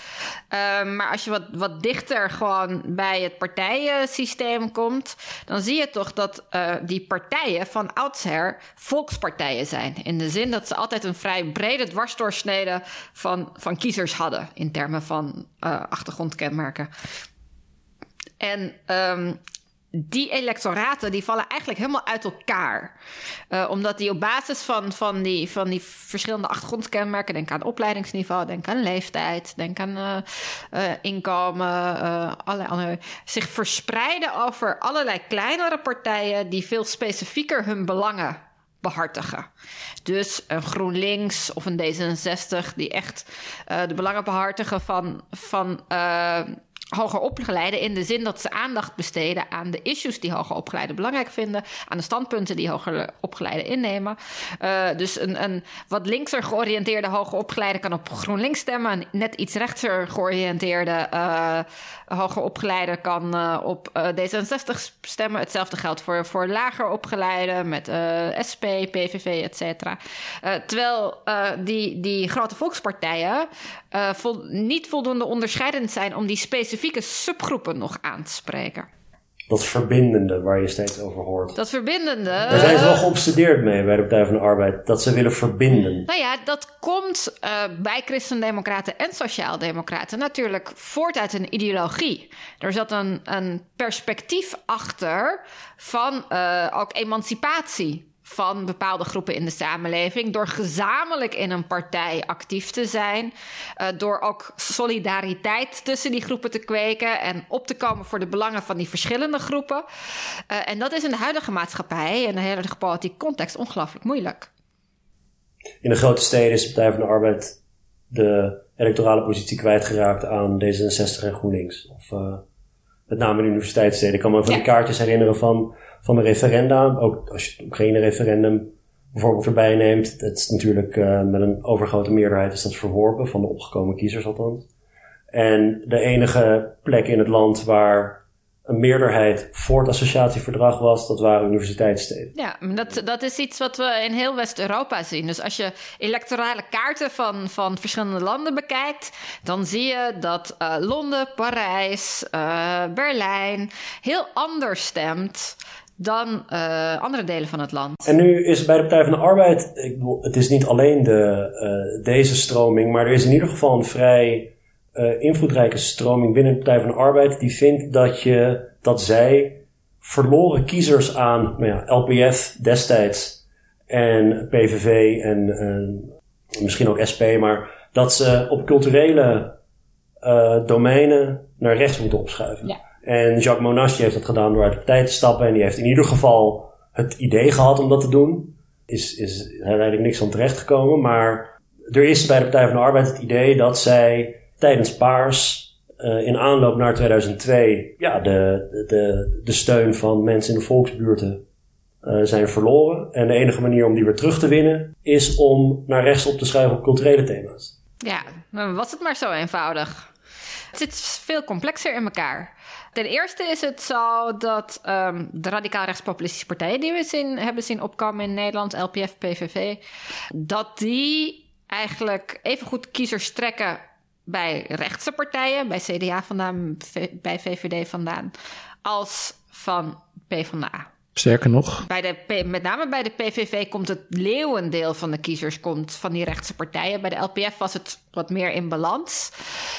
maar als je wat, wat dichter gewoon bij het partijensysteem komt, dan zie je toch dat die partijen van oudsher volkspartijen zijn. In de zin dat ze altijd een vrij brede dwarsdoorsnede van, van kiezers hadden in termen van uh, achtergrondkenmerken. En um, die electoraten die vallen eigenlijk helemaal uit elkaar. Uh, omdat die op basis van, van, die, van die verschillende achtergrondkenmerken... denk aan opleidingsniveau, denk aan leeftijd... denk aan uh, inkomen, allerlei andere, zich verspreiden over allerlei kleinere partijen... die veel specifieker hun belangen behartigen. Dus een GroenLinks of een D66 die echt uh, de belangen behartigen van, van uh, hoger opgeleiden in de zin dat ze aandacht besteden aan de issues die hoger opgeleiden belangrijk vinden, aan de standpunten die hoger opgeleiden innemen. Uh, dus een, een wat linkser georiënteerde hoger opgeleide kan op GroenLinks stemmen, een net iets rechtser georiënteerde uh, hoger opgeleide kan uh, op D66 stemmen. Hetzelfde geldt voor, voor lager opgeleide met SP, PVV, et cetera. terwijl die, die grote volkspartijen vol, niet voldoende onderscheidend zijn om die specifieke specifieke subgroepen nog aan te spreken.
Dat verbindende waar je steeds over hoort.
Dat verbindende.
Daar zijn ze wel geobsedeerd mee bij de Partij van de Arbeid. Dat ze willen verbinden.
Nou ja, dat komt uh, bij Christendemocraten en Sociaaldemocraten natuurlijk voort uit een ideologie. Er zat een, een perspectief achter van uh, ook emancipatie van bepaalde groepen in de samenleving. Door gezamenlijk in een partij actief te zijn. Uh, door ook solidariteit tussen die groepen te kweken. En op te komen voor de belangen van die verschillende groepen. Uh, en dat is in de huidige maatschappij en de huidige politieke context ongelooflijk moeilijk.
In de grote steden is de Partij van de Arbeid de electorale positie kwijtgeraakt aan D66 en GroenLinks. Of uh, met name in de universiteitssteden. Ik kan me van ja. die kaartjes herinneren van van de referenda. Ook als je geen referendum bijvoorbeeld erbij neemt. Het is natuurlijk uh, met een overgrote meerderheid is dat verworpen, van de opgekomen kiezers althans. En de enige plek in het land waar een meerderheid voor het associatieverdrag was, dat waren universiteitssteden.
Ja, dat, dat is iets wat we in heel West-Europa zien. Dus als je electorale kaarten van, van verschillende landen bekijkt, dan zie je dat uh, Londen, Parijs, uh, Berlijn heel anders stemt dan uh, andere delen van het land.
En nu is bij de Partij van de Arbeid, ik bedoel, het is niet alleen de, uh, deze stroming, maar er is in ieder geval een vrij uh, invloedrijke stroming binnen de Partij van de Arbeid die vindt dat, je, dat zij verloren kiezers aan nou ja, LPF destijds en PVV en misschien ook SP, maar dat ze op culturele domeinen naar rechts moeten opschuiven. Ja. En Jacques Monash heeft dat gedaan door uit de partij te stappen. En die heeft in ieder geval het idee gehad om dat te doen. Is, is uiteindelijk niks van terecht gekomen. Maar er is bij de Partij van de Arbeid het idee dat zij tijdens Paars uh, in aanloop naar 2002 ja, de, de, de steun van mensen in de volksbuurten uh, zijn verloren. En de enige manier om die weer terug te winnen is om naar rechts op te schuiven op culturele thema's.
Ja, was het maar zo eenvoudig. Het zit veel complexer in elkaar. Ten eerste is het zo dat um, de radicaal rechtspopulistische partijen die we zien, hebben zien opkomen in Nederland, LPF, PVV, dat die eigenlijk even goed kiezers trekken bij rechtse partijen, bij CDA vandaan, bij VVD vandaan, als van PvdA.
Sterker nog.
Bij de, met name bij de PVV komt het leeuwendeel van de kiezers komt van die rechtse partijen. Bij de LPF was het wat meer in balans.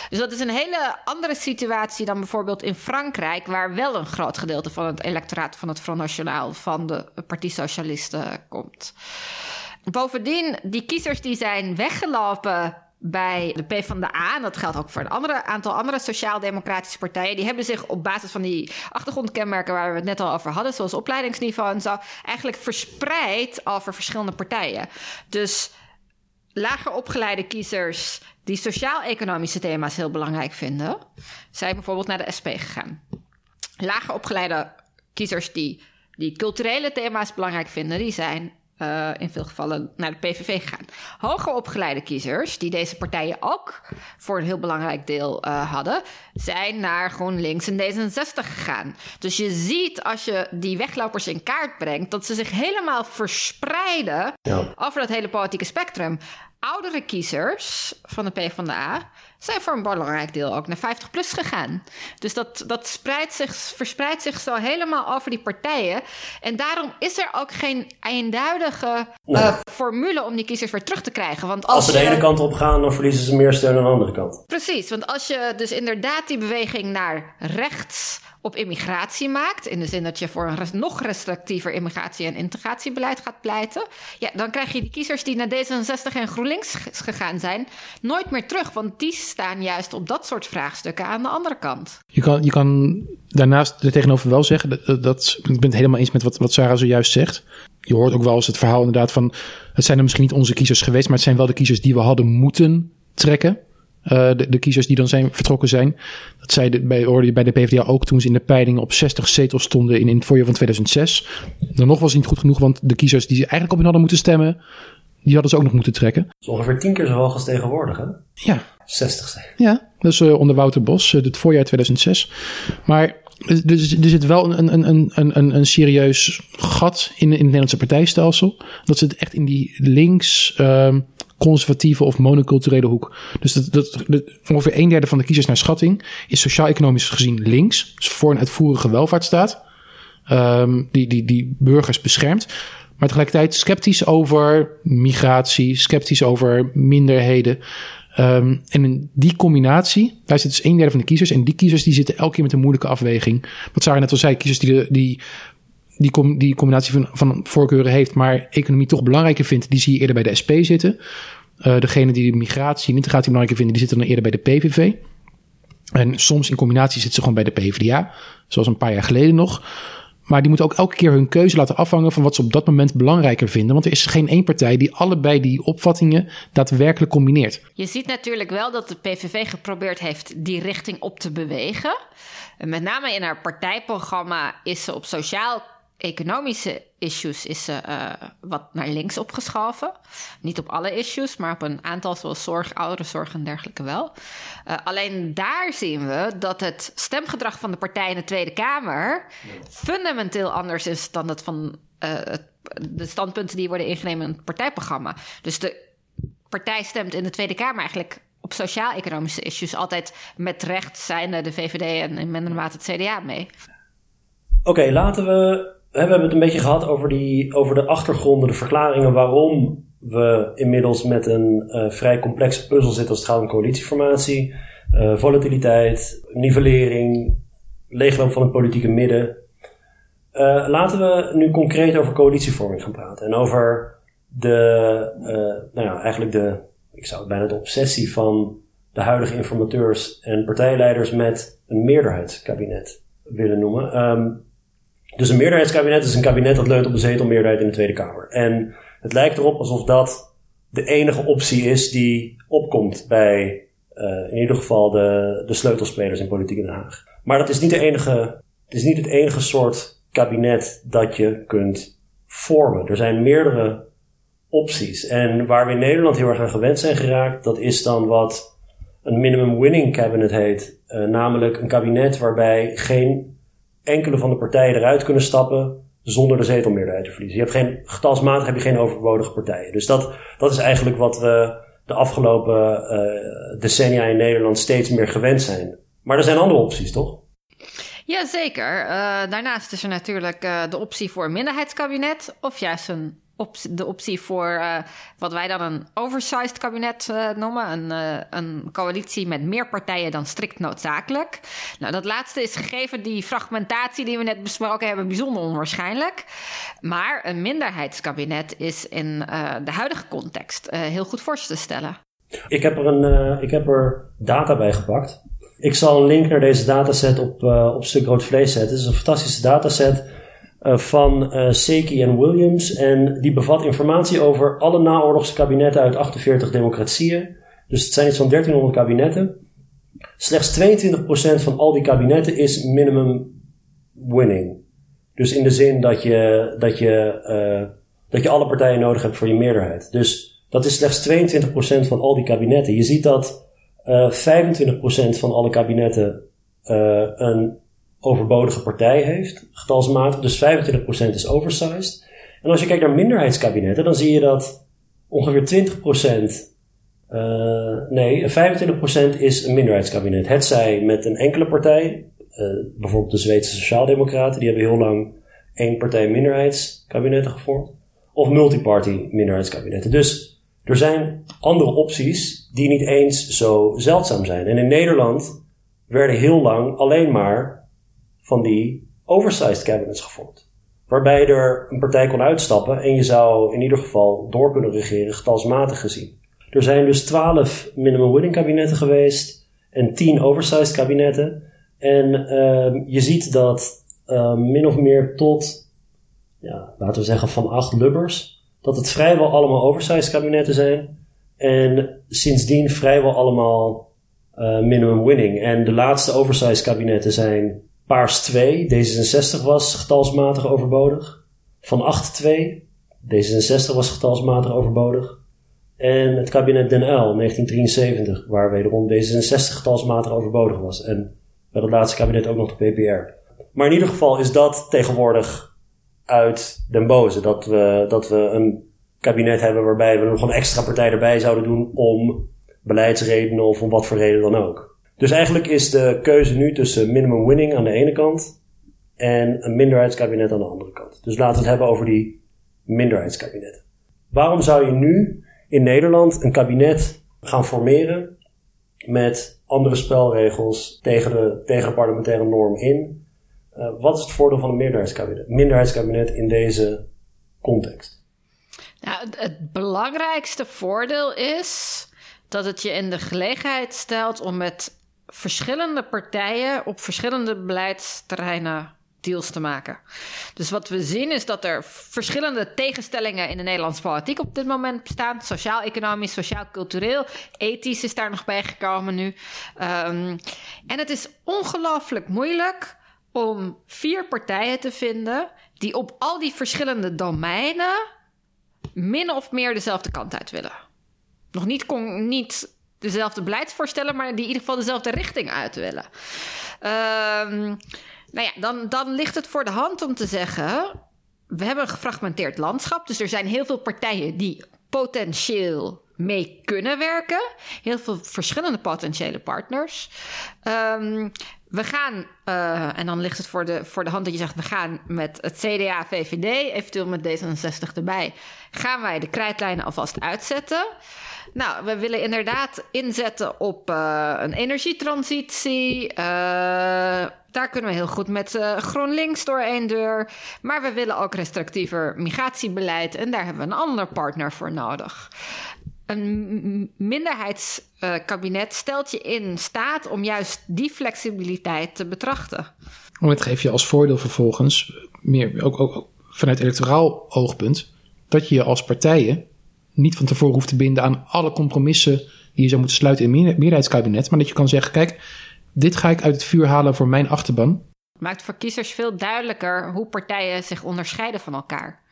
Dus dat is een hele andere situatie dan bijvoorbeeld in Frankrijk, waar wel een groot gedeelte van het electoraat van het Front National van de Partij Socialisten komt. Bovendien, die kiezers die zijn weggelopen bij de PvdA, en dat geldt ook voor een aantal andere sociaal-democratische partijen, die hebben zich op basis van die achtergrondkenmerken waar we het net al over hadden, zoals opleidingsniveau en zo, eigenlijk verspreid over verschillende partijen. Dus lager opgeleide kiezers die sociaal-economische thema's heel belangrijk vinden, zijn bijvoorbeeld naar de SP gegaan. Lager opgeleide kiezers die, die culturele thema's belangrijk vinden, die zijn uh, in veel gevallen naar de PVV gegaan. Hoger opgeleide kiezers, die deze partijen ook voor een heel belangrijk deel uh, hadden, zijn naar GroenLinks en D66 gegaan. Dus je ziet als je die weglopers in kaart brengt, dat ze zich helemaal verspreiden ja. over dat hele politieke spectrum. Oudere kiezers van de PvdA zijn voor een belangrijk deel ook naar 50 plus gegaan. Dus dat, dat spreidt zich, verspreidt zich zo helemaal over die partijen. En daarom is er ook geen eenduidige uh, formule om die kiezers weer terug te krijgen. Want
als, als ze de ene kant op gaan, dan verliezen ze meer steun aan de andere kant.
Precies, want als je dus inderdaad die beweging naar rechts op immigratie maakt. In de zin dat je voor een nog restrictiever immigratie- en integratiebeleid gaat pleiten. Ja, dan krijg je die kiezers die naar D66 en GroenLinks gegaan zijn, nooit meer terug. Want die staan juist op dat soort vraagstukken aan de andere kant.
Je kan, je kan daarnaast er tegenover wel zeggen, dat, dat, ik ben het helemaal eens met wat, wat Sarah zojuist zegt. Je hoort ook wel eens het verhaal inderdaad van, het zijn er misschien niet onze kiezers geweest, maar het zijn wel de kiezers die we hadden moeten trekken. Uh, de, de, kiezers die dan zijn vertrokken zijn. Dat zei de, bij, hoorde je bij de PvdA ook toen ze in de peilingen op 60 zetels stonden in, in het voorjaar van 2006. Dan nog was het niet goed genoeg, want de kiezers die ze eigenlijk op hen hadden moeten stemmen, die hadden ze ook nog moeten trekken. Dat
is ongeveer tien keer zo hoog als tegenwoordig, hè?
Ja.
60 zijn.
Ja, is uh, onder Wouter Bos, uh, het voorjaar 2006. Maar er, er zit wel een, een, een, een, een serieus gat in, in het Nederlandse partijstelsel. Dat zit echt in die links... Uh, conservatieve of monoculturele hoek. Dus dat, dat, ongeveer een derde van de kiezers naar schatting is sociaal-economisch gezien links. Dus voor een uitvoerige welvaartsstaat. Um, die, die, die burgers beschermt. Maar tegelijkertijd sceptisch over migratie, sceptisch over minderheden. Um, en in die combinatie, daar zit dus een derde van de kiezers. En die kiezers die zitten elke keer met een moeilijke afweging. Wat Sarah net al zei, kiezers die, die die, die combinatie van, van voorkeuren heeft, maar economie toch belangrijker vindt, die zie je eerder bij de SP zitten. Uh, degene die de migratie en integratie belangrijker vinden, die zitten dan eerder bij de PVV. En soms in combinatie zitten ze gewoon bij de PvdA, zoals een paar jaar geleden nog. Maar die moeten ook elke keer hun keuze laten afhangen van wat ze op dat moment belangrijker vinden. Want er is geen één partij die allebei die opvattingen daadwerkelijk combineert.
Je ziet natuurlijk wel dat de PVV geprobeerd heeft die richting op te bewegen. Met name in haar partijprogramma is ze op sociaal economische issues is ze uh, wat naar links opgeschoven. Niet op alle issues, maar op een aantal zoals zorg, ouderenzorg en dergelijke wel. Uh, alleen daar zien we dat het stemgedrag van de partij in de Tweede Kamer fundamenteel anders is dan dat van het, de standpunten die worden ingenomen in het partijprogramma. Dus de partij stemt in de Tweede Kamer eigenlijk op sociaal-economische issues altijd met recht zijn de VVD en in mindere mate het CDA mee.
Oké, laten we we hebben het een beetje gehad over, die, over de achtergronden, de verklaringen waarom we inmiddels met een uh, vrij complexe puzzel zitten als het gaat om coalitieformatie, uh, volatiliteit, nivellering, leegloop van het politieke midden. Uh, laten we nu concreet over coalitievorming gaan praten en over de, nou ja, eigenlijk de, ik zou het bijna de obsessie van de huidige informateurs en partijleiders met een meerderheidskabinet willen noemen. Um, dus een meerderheidskabinet is een kabinet dat leunt op een zetelmeerderheid in de Tweede Kamer. En het lijkt erop alsof dat de enige optie is die opkomt bij uh, in ieder geval de, de sleutelspelers in politiek in Den Haag. Maar dat is niet, de enige, het is niet het enige soort kabinet dat je kunt vormen. Er zijn meerdere opties. En waar we in Nederland heel erg aan gewend zijn geraakt, dat is dan wat een minimum winning cabinet heet. Uh, namelijk een kabinet waarbij geen enkele van de partijen eruit kunnen stappen zonder de zetelmeerderheid te verliezen. Je hebt geen, getalsmatig heb je geen overbodige partijen. Dus dat, dat is eigenlijk wat we de afgelopen uh, decennia in Nederland steeds meer gewend zijn. Maar er zijn andere opties, toch?
Jazeker. Uh, daarnaast is er natuurlijk uh, de optie voor een minderheidskabinet of juist een de optie voor uh, wat wij dan een oversized kabinet uh, noemen. Een, uh, een coalitie met meer partijen dan strikt noodzakelijk. Nou, dat laatste is gegeven die fragmentatie die we net besproken hebben bijzonder onwaarschijnlijk. Maar een minderheidskabinet is in de huidige context heel goed voor te stellen.
Ik heb er, een, ik heb er data bij gepakt. Ik zal een link naar deze dataset op, op Stuk Rood Vlees zetten. Het is een fantastische dataset uh, van uh, Seki en Williams. En die bevat informatie over alle naoorlogse kabinetten uit 48 democratieën. Dus het zijn iets van 1300 kabinetten. Slechts 22% van al die kabinetten is minimum winning. Dus in de zin dat je, dat je uh, dat je alle partijen nodig hebt voor je meerderheid. Dus dat is slechts 22% van al die kabinetten. Je ziet dat uh, 25% van alle kabinetten een overbodige partij heeft, getalsmatig. Dus 25% is oversized. En als je kijkt naar minderheidskabinetten, dan zie je dat ongeveer 20%, uh, nee, 25% is een minderheidskabinet. Het zij met een enkele partij, uh, bijvoorbeeld de Zweedse Sociaaldemocraten, die hebben heel lang één partij minderheidskabinetten gevormd. Of multiparty minderheidskabinetten. Dus er zijn andere opties die niet eens zo zeldzaam zijn. En in Nederland werden heel lang alleen maar van die oversized cabinets gevormd. Waarbij er een partij kon uitstappen en je zou in ieder geval door kunnen regeren, getalsmatig gezien. Er zijn dus twaalf minimum winning kabinetten geweest en tien oversized kabinetten. En uh, je ziet dat uh, min of meer tot, ja, laten we zeggen, van acht lubbers, dat het vrijwel allemaal oversized kabinetten zijn. En sindsdien vrijwel allemaal uh, minimum winning. En de laatste oversized kabinetten zijn Paars 2, D66 was getalsmatig overbodig. Van 8 2, D66 was getalsmatig overbodig. En het kabinet Den Uyl, 1973, waar wederom D66 getalsmatig overbodig was. En bij het laatste kabinet ook nog de PPR. Maar in ieder geval is dat tegenwoordig uit den boze. Dat we, dat we een kabinet hebben waarbij we nog een extra partij erbij zouden doen om beleidsredenen of om wat voor reden dan ook. Dus eigenlijk is de keuze nu tussen minimum winning aan de ene kant en een minderheidskabinet aan de andere kant. Dus laten we het hebben over die minderheidskabinetten. Waarom zou je nu in Nederland een kabinet gaan formeren met andere spelregels tegen de, tegen parlementaire norm in? Uh, wat is het voordeel van een minderheidskabinet, minderheidskabinet in deze context?
Nou, het, het belangrijkste voordeel is dat het je in de gelegenheid stelt om met verschillende partijen op verschillende beleidsterreinen deals te maken. Dus wat we zien is dat er verschillende tegenstellingen in de Nederlandse politiek op dit moment bestaan. Sociaal-economisch, sociaal-cultureel, ethisch is daar nog bij gekomen nu. Um, en het is ongelooflijk moeilijk om vier partijen te vinden die op al die verschillende domeinen min of meer dezelfde kant uit willen. Nog niet, niet dezelfde beleidsvoorstellen, maar die in ieder geval dezelfde richting uit willen. Um, nou ja, dan, dan ligt het voor de hand om te zeggen: we hebben een gefragmenteerd landschap, dus er zijn heel veel partijen die potentieel mee kunnen werken. Heel veel verschillende potentiële partners. Um, we gaan, uh, en dan ligt het voor de, voor de hand dat je zegt: we gaan met het CDA, VVD, eventueel met D66 erbij, gaan wij de krijtlijnen alvast uitzetten. Nou, we willen inderdaad inzetten op uh, een energietransitie. Uh, daar kunnen we heel goed met uh, GroenLinks door één deur. Maar we willen ook restrictiever migratiebeleid. En daar hebben we een ander partner voor nodig. Een minderheidskabinet stelt je in staat om juist die flexibiliteit te betrachten.
Maar het geeft je als voordeel vervolgens, meer, ook, ook vanuit electoraal oogpunt, dat je je als partijen niet van tevoren hoeft te binden aan alle compromissen die je zou moeten sluiten in een meerderheidskabinet. Maar dat je kan zeggen: kijk, dit ga ik uit het vuur halen voor mijn achterban.
Maakt voor kiezers veel duidelijker hoe partijen zich onderscheiden van elkaar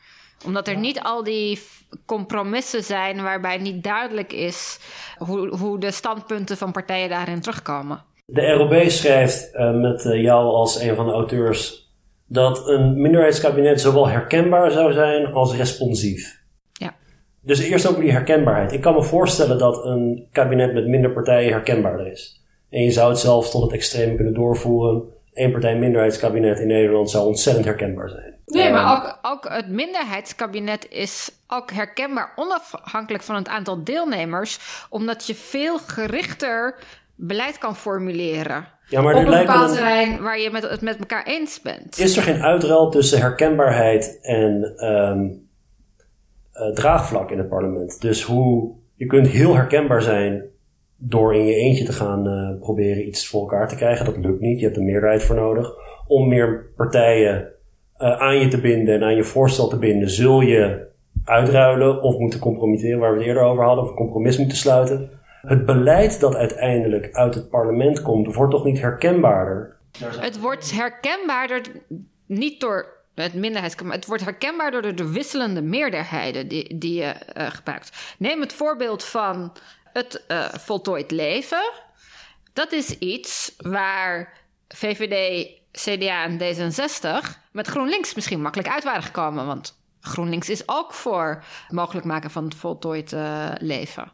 omdat er niet al die compromissen zijn waarbij niet duidelijk is hoe, hoe de standpunten van partijen daarin terugkomen.
De ROB schrijft uh, met uh, jou als een van de auteurs dat een minderheidskabinet zowel herkenbaar zou zijn als responsief. Dus eerst over die herkenbaarheid. Ik kan me voorstellen dat een kabinet met minder partijen herkenbaarder is. En je zou het zelfs tot het extreem kunnen doorvoeren. Eén partij minderheidskabinet in Nederland zou ontzettend herkenbaar zijn.
Nee, maar ook, ook het minderheidskabinet is ook herkenbaar onafhankelijk van het aantal deelnemers, omdat je veel gerichter beleid kan formuleren. Ja, maar op een bepaald terrein waar je met, het met elkaar eens bent.
Is er geen uitruil tussen herkenbaarheid en um, uh, draagvlak in het parlement. Dus hoe je kunt heel herkenbaar zijn door in je eentje te gaan uh, proberen iets voor elkaar te krijgen. Dat lukt niet. Je hebt een meerderheid voor nodig. Om meer partijen uh, aan je te binden en aan je voorstel te binden, zul je uitruilen of moeten compromitteren, waar we het eerder over hadden, of een compromis moeten sluiten. Het beleid dat uiteindelijk uit het parlement komt, wordt toch niet herkenbaarder?
Het wordt herkenbaarder niet door het minderheidskamp. Het wordt herkenbaar door de, de wisselende meerderheden die, die je uh, gebruikt. Neem het voorbeeld van het uh, voltooid leven. Dat is iets waar VVD, CDA en D66 met GroenLinks misschien makkelijk uit waren gekomen. Want GroenLinks is ook voor het mogelijk maken van het voltooid uh, leven.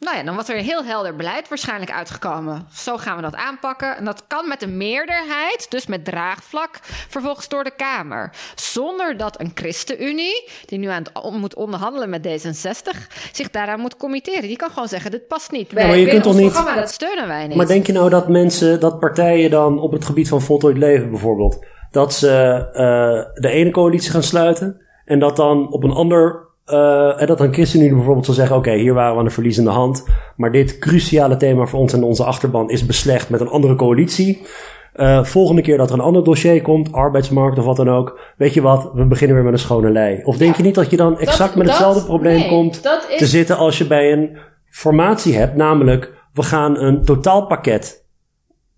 Nou ja, dan was er een heel helder beleid waarschijnlijk uitgekomen. Zo gaan we dat aanpakken. En dat kan met een meerderheid, dus met draagvlak, vervolgens door de Kamer. Zonder dat een ChristenUnie, die nu aan het moet onderhandelen met D66, zich daaraan moet committeren. Die kan gewoon zeggen: dit past niet.
Ja, maar je kunt toch niet.
Programma, dat steunen wij niet.
Maar denk je nou dat mensen, dat partijen dan op het gebied van voltooid leven bijvoorbeeld, dat ze uh, de ene coalitie gaan sluiten en dat dan op een ander uh, en dat een ChristenUnie bijvoorbeeld zal zeggen: Oké, hier waren we aan de verliezende hand. Maar dit cruciale thema voor ons en onze achterban is beslecht met een andere coalitie. Uh, volgende keer dat er een ander dossier komt, arbeidsmarkt of wat dan ook. Weet je wat, we beginnen weer met een schone lei. Of denk je niet dat je dan exact met hetzelfde probleem
nee,
komt te zitten als je bij een formatie hebt? Namelijk, we gaan een totaalpakket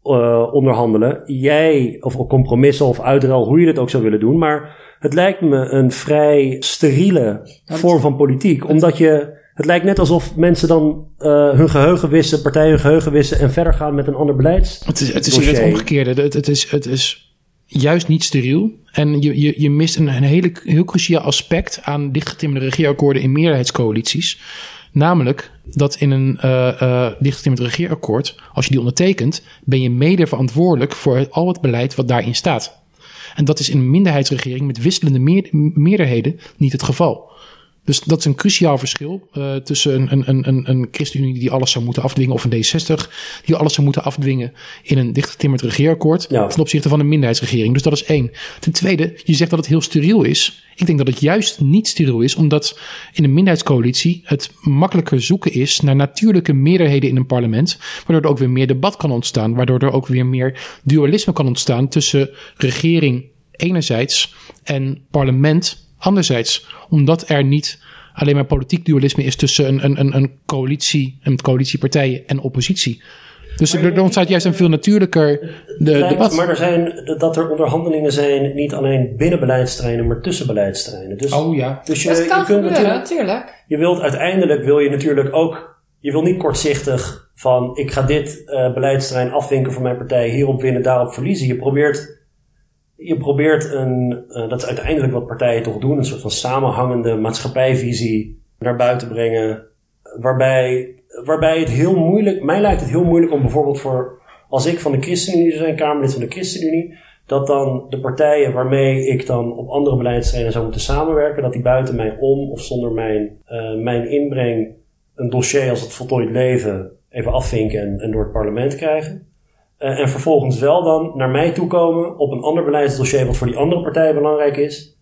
uh, onderhandelen. Jij, of compromissen of uitruil, hoe je dit ook zou willen doen. Maar het lijkt me een vrij steriele vorm van politiek. Omdat je. Het lijkt net alsof mensen dan uh, hun geheugen wissen, partijen hun geheugen wissen en verder gaan met een ander beleids.
Het is, het is het omgekeerde. Het, het, is, het is juist niet steriel. En je, je, je mist een, een hele, heel cruciaal aspect aan dichtgetimmerde regeerakkoorden in meerderheidscoalities. Namelijk dat in een uh, uh, regeerakkoord, als je die ondertekent, ben je mede verantwoordelijk voor al het beleid wat daarin staat. En dat is in een minderheidsregering met wisselende meer, meerderheden niet het geval. Dus dat is een cruciaal verschil uh, tussen een, een, een, een ChristenUnie die alles zou moeten afdwingen of een D60 die alles zou moeten afdwingen in een dichtgetimmerd regeerakkoord ja. ten opzichte van een minderheidsregering. Dus dat is één. Ten tweede, je zegt dat het heel steriel is. Ik denk dat het juist niet steriel is, omdat in een minderheidscoalitie het makkelijker zoeken is naar natuurlijke meerderheden in een parlement, waardoor er ook weer meer debat kan ontstaan, waardoor er ook weer meer dualisme kan ontstaan tussen regering enerzijds en parlement anderzijds. Omdat er niet alleen maar politiek dualisme is tussen een, een, een coalitie, een coalitiepartijen en oppositie. Dus er, ontstaat juist een veel natuurlijker de,
lijkt,
debat.
Maar er zijn, dat er onderhandelingen zijn, niet alleen binnen beleidsterreinen, maar tussen beleidsterreinen. Dus,
oh ja.
Dus je,
dat kan
je kunt
gebeuren, natuurlijk.
Je wilt uiteindelijk, wil je natuurlijk ook, je wil niet kortzichtig van, ik ga dit uh, beleidsterrein afwinken voor mijn partij, hierop winnen, daarop verliezen. Je probeert je probeert een, uh, dat is uiteindelijk wat partijen toch doen, een soort van samenhangende maatschappijvisie naar buiten brengen. Waarbij, waarbij het heel moeilijk, mij lijkt het heel moeilijk om bijvoorbeeld voor, als ik van de ChristenUnie zou zijn, Kamerlid van de ChristenUnie, dat dan de partijen waarmee ik dan op andere beleidsterreinen zou moeten samenwerken, dat die buiten mij om of zonder mijn, uh, mijn inbreng een dossier als het voltooid leven even afvinken en, en door het parlement krijgen. Uh, en vervolgens wel dan naar mij toekomen op een ander beleidsdossier wat voor die andere partij belangrijk is.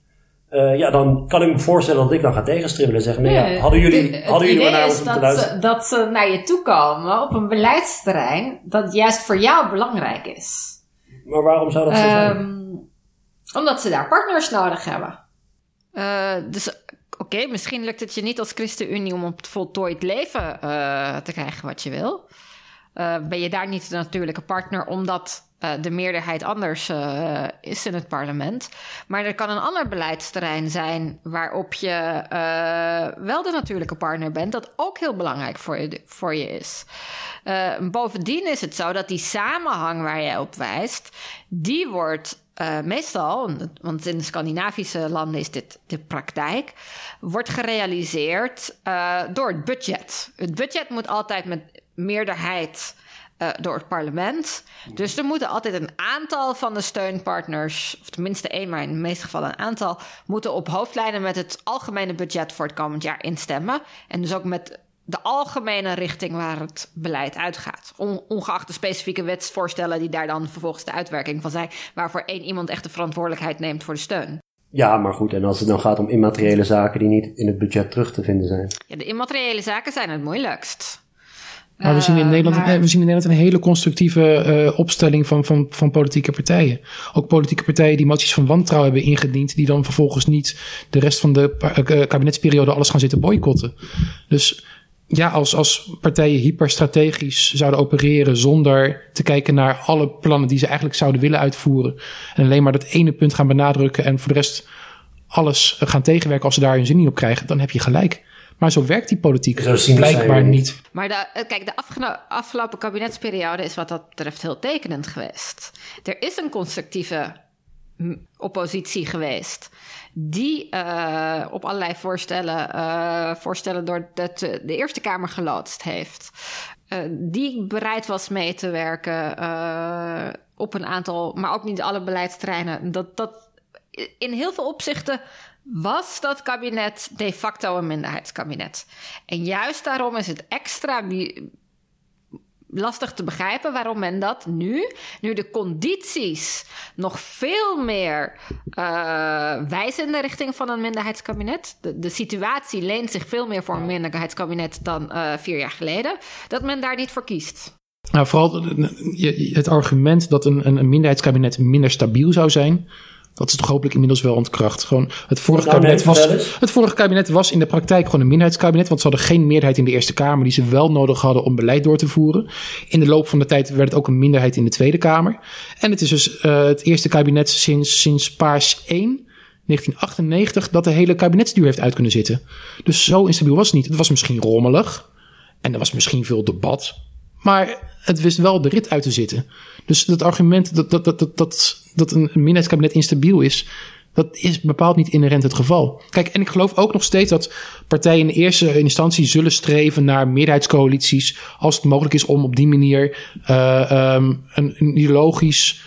Uh, ja, dan kan ik me voorstellen dat ik dan ga tegenstribbelen en zeggen: nee, ja, hadden jullie, hadden jullie maar naar
ons moeten luisteren? Dat ze naar je toe komen op een beleidsterrein dat juist voor jou belangrijk is.
Maar waarom zou dat zo zijn? Um,
omdat ze daar partners nodig hebben.
Uh, dus oké, okay, misschien lukt het je niet als ChristenUnie om op het voltooid leven uh, te krijgen wat je wil. Uh, ben je daar niet de natuurlijke partner, omdat uh, de meerderheid anders uh, is in het parlement. Maar er kan een ander beleidsterrein zijn waarop je wel de natuurlijke partner bent, dat ook heel belangrijk voor je, voor je is. bovendien is het zo dat die samenhang waar jij op wijst, die wordt meestal, want in de Scandinavische landen is dit de praktijk, wordt gerealiseerd door het budget. Het budget moet altijd met meerderheid uh, door het parlement. Dus er moeten altijd een aantal van de steunpartners, of tenminste één, maar in de meeste gevallen een aantal, moeten op hoofdlijnen met het algemene budget voor het komend jaar instemmen. En dus ook met de algemene richting waar het beleid uitgaat. On, ongeacht de specifieke wetsvoorstellen die daar dan vervolgens de uitwerking van zijn, waarvoor één iemand echt de verantwoordelijkheid neemt voor de steun.
Ja, maar goed, en als het dan gaat om immateriële zaken die niet in het budget terug te vinden zijn.
Ja, de immateriële zaken zijn het moeilijkst.
Maar we zien in Nederland, uh, maar... we zien in Nederland een hele constructieve uh, opstelling van, van, van politieke partijen. Ook politieke partijen die moties van wantrouwen hebben ingediend, die dan vervolgens niet de rest van de uh, kabinetsperiode alles gaan zitten boycotten. Dus ja, als, als partijen hyperstrategisch zouden opereren zonder te kijken naar alle plannen die ze eigenlijk zouden willen uitvoeren. En alleen maar dat ene punt gaan benadrukken en voor de rest alles gaan tegenwerken als ze daar hun zin niet op krijgen, dan heb je gelijk. Maar zo werkt die politiek
Zo
blijkbaar niet.
Maar de, eh, kijk, de afgelopen kabinetsperiode is wat dat betreft heel tekenend geweest. Er is een constructieve hm, oppositie geweest. Die eh, op allerlei voorstellen, eh, voorstellen door de, de Eerste Kamer geloodst heeft. Eh, die bereid was mee te werken eh, op een aantal, maar ook niet alle beleidsterreinen. Dat, dat in heel veel opzichten was dat kabinet de facto een minderheidskabinet. En juist daarom is het extra lastig te begrijpen waarom men dat nu, nu de condities nog veel meer eh, wijzen in de richting van een minderheidskabinet. De, de situatie leent zich veel meer voor een minderheidskabinet dan eh, vier jaar geleden, dat men daar niet voor kiest.
Nou, vooral het argument dat een, een minderheidskabinet minder stabiel zou zijn. Dat is toch hopelijk inmiddels wel ontkracht. Gewoon het vorige,
Nou,
kabinet was, het vorige kabinet was in de praktijk gewoon een minderheidskabinet. Want ze hadden geen meerderheid in de Eerste Kamer die ze wel nodig hadden om beleid door te voeren. In de loop van de tijd werd het ook een minderheid in de Tweede Kamer. En het is dus eh, het eerste kabinet sinds, sinds Paars 1, 1998, dat de hele kabinetsduur heeft uit kunnen zitten. Dus zo instabiel was het niet. Het was misschien rommelig. En er was misschien veel debat. Maar het wist wel de rit uit te zitten. Dus dat argument dat, dat, dat, dat, dat, een minderheidskabinet instabiel is, dat is bepaald niet inherent het geval. Kijk, en ik geloof ook nog steeds dat partijen in eerste instantie zullen streven naar meerderheidscoalities. Als het mogelijk is om op die manier eh, ehm, een, een ideologisch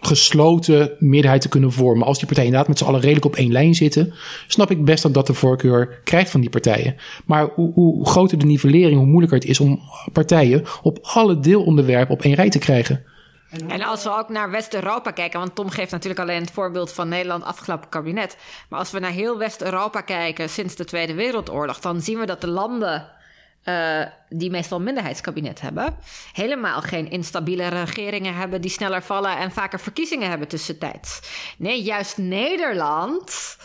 gesloten meerderheid te kunnen vormen. Als die partijen inderdaad met z'n allen redelijk op één lijn zitten, snap ik best dat dat de voorkeur krijgt van die partijen. Maar hoe, hoe groter de nivellering, hoe moeilijker het is om partijen op alle deelonderwerpen op één rij te krijgen.
En als we ook naar West-Europa kijken, want Tom geeft natuurlijk alleen het voorbeeld van Nederland afgelopen kabinet. Maar als we naar heel West-Europa kijken sinds de Tweede Wereldoorlog, dan zien we dat de landen eh, die meestal minderheidskabinet hebben, helemaal geen instabiele regeringen hebben die sneller vallen en vaker verkiezingen hebben tussentijds. Nee, juist Nederland.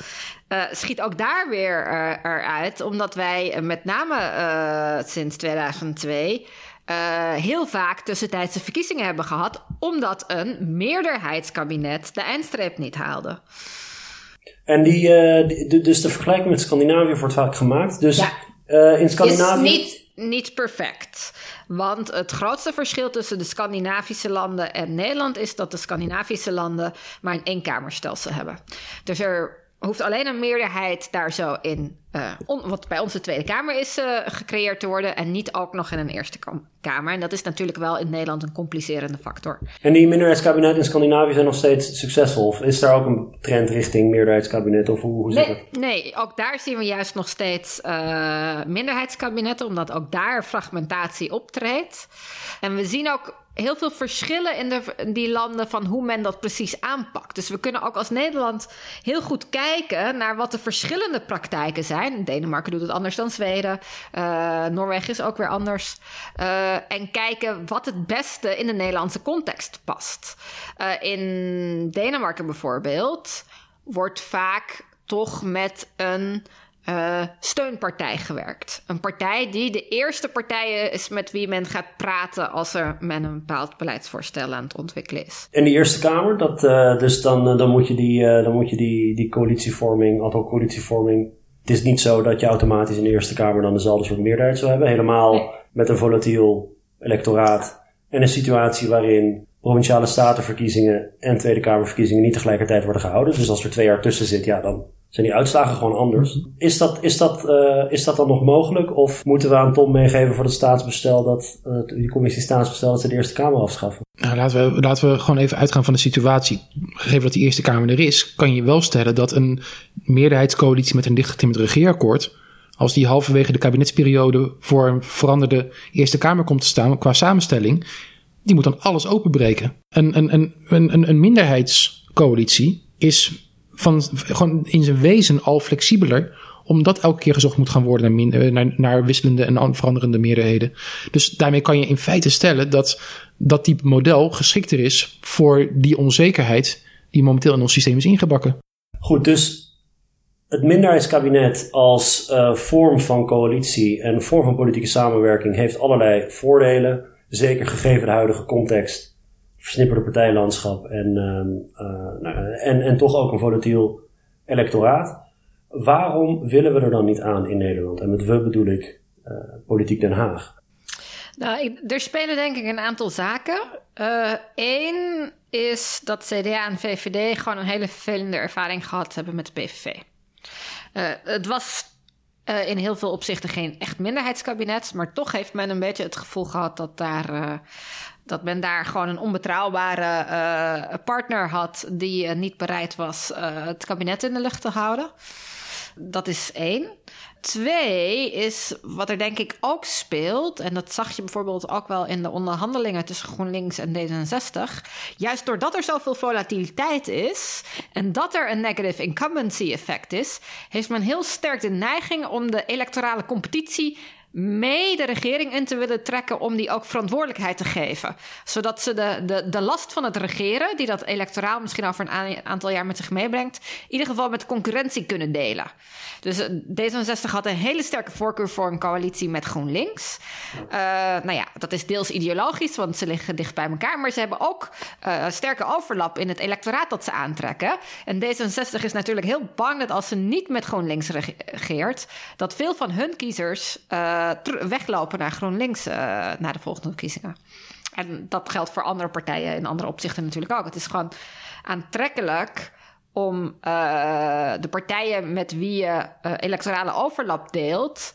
eh, schiet ook daar weer eh, eruit, omdat wij met name sinds 2002 eh, heel vaak tussentijdse verkiezingen hebben gehad, omdat een meerderheidskabinet de eindstreep niet haalde.
En die, eh, die- dus de vergelijking met Scandinavië wordt vaak gemaakt. Dus
Ja.
eh, in
Is
Scandinavië...
niet
Niet perfect. Want het grootste verschil tussen de Scandinavische landen en Nederland is dat de Scandinavische landen maar een eenkamerstelsel hebben. Dus er hoeft alleen een meerderheid daar zo in, on- wat bij onze Tweede Kamer is eh, gecreëerd te worden, en niet ook nog in een Eerste Kam- Kamer. En dat is natuurlijk wel in Nederland een complicerende factor.
En die minderheidskabinetten in Scandinavië zijn nog steeds succesvol? Of is daar ook een trend richting meerderheidskabinet? Of hoe, hoe zit het?
Nee, nee, ook daar zien we juist nog steeds eh, minderheidskabinetten, omdat ook daar fragmentatie optreedt. En we zien ook heel veel verschillen in, de, die landen van hoe men dat precies aanpakt. Dus we kunnen ook als Nederland heel goed kijken naar wat de verschillende praktijken zijn. Denemarken doet het anders dan Zweden. Eh, Noorwegen is ook weer anders. Eh, en kijken wat het beste in de Nederlandse context past. Eh, in Denemarken bijvoorbeeld wordt vaak toch met een eh, steunpartij gewerkt. Een partij die de eerste partij is met wie men gaat praten als er men een bepaald beleidsvoorstel aan het ontwikkelen is.
In de Eerste Kamer, dat, eh, dus dan, eh, dan moet je, die, dan moet je die, die coalitievorming, althans coalitievorming. Het is niet zo dat je automatisch in de Eerste Kamer dan dezelfde soort meerderheid zou hebben. Helemaal
Nee.
met een volatiel electoraat en een situatie waarin provinciale statenverkiezingen en Tweede Kamerverkiezingen niet tegelijkertijd worden gehouden. Dus als er twee jaar tussen zit, ja, dan zijn die uitslagen gewoon anders. Is dat, is dat, eh, is dat dan nog mogelijk? Of moeten we aan Tom meegeven voor het staatsbestel dat, eh, die commissie staatsbestel dat ze de Eerste Kamer afschaffen?
Nou, laten, we, laten we gewoon even uitgaan van de situatie. Gegeven dat die Eerste Kamer er is, kan je wel stellen dat een meerderheidscoalitie met een dichtgetimmerd regeerakkoord, als die halverwege de kabinetsperiode voor een veranderde Eerste Kamer komt te staan qua samenstelling, die moet dan alles openbreken. Een, een, een, een- een minderheidscoalitie is van, gewoon in zijn wezen al flexibeler omdat elke keer gezocht moet gaan worden naar, eh, naar, naar wisselende en an- veranderende meerderheden. Dus daarmee kan je in feite stellen dat dat type model geschikter is voor die onzekerheid die momenteel in ons systeem is ingebakken.
Goed, dus het minderheidskabinet als uh, vorm van coalitie en vorm van politieke samenwerking heeft allerlei voordelen. Zeker gegeven de huidige context, versnipperde partijlandschap en, uh, nou, en, en toch ook een volatiel electoraat. Waarom willen we er dan niet aan in Nederland? En met we bedoel ik uh, politiek Den Haag.
Nou, er spelen denk ik een aantal zaken. Eén is dat CDA en VVD gewoon een hele vervelende ervaring gehad hebben met de PVV. Het was in heel veel opzichten geen echt minderheidskabinet, maar toch heeft men een beetje het gevoel gehad dat, daar, dat men daar gewoon een onbetrouwbare partner had die niet bereid was het kabinet in de lucht te houden. Dat is één. Twee is wat er denk ik ook speelt, en dat zag je bijvoorbeeld ook wel in de onderhandelingen tussen GroenLinks en D66. Juist doordat er zoveel volatiliteit is en dat er een negative incumbency effect is, heeft men heel sterk de neiging om de electorale competitie mee de regering in te willen trekken om die ook verantwoordelijkheid te geven. Zodat ze de, de, de last van het regeren, die dat electoraal misschien over een aantal jaar met zich meebrengt, in ieder geval met concurrentie kunnen delen. Dus eh, D66 had een hele sterke voorkeur voor een coalitie met GroenLinks. Uh, nou ja, dat is deels ideologisch, want ze liggen dicht bij elkaar. Maar ze hebben ook uh, sterke overlap in het electoraat dat ze aantrekken. En D66 is natuurlijk heel bang dat als ze niet met GroenLinks regeert, dat veel van hun kiezers weglopen naar GroenLinks na de volgende verkiezingen. En dat geldt voor andere partijen in andere opzichten natuurlijk ook. Het is gewoon aantrekkelijk om uh, de partijen met wie je uh, electorale overlap deelt,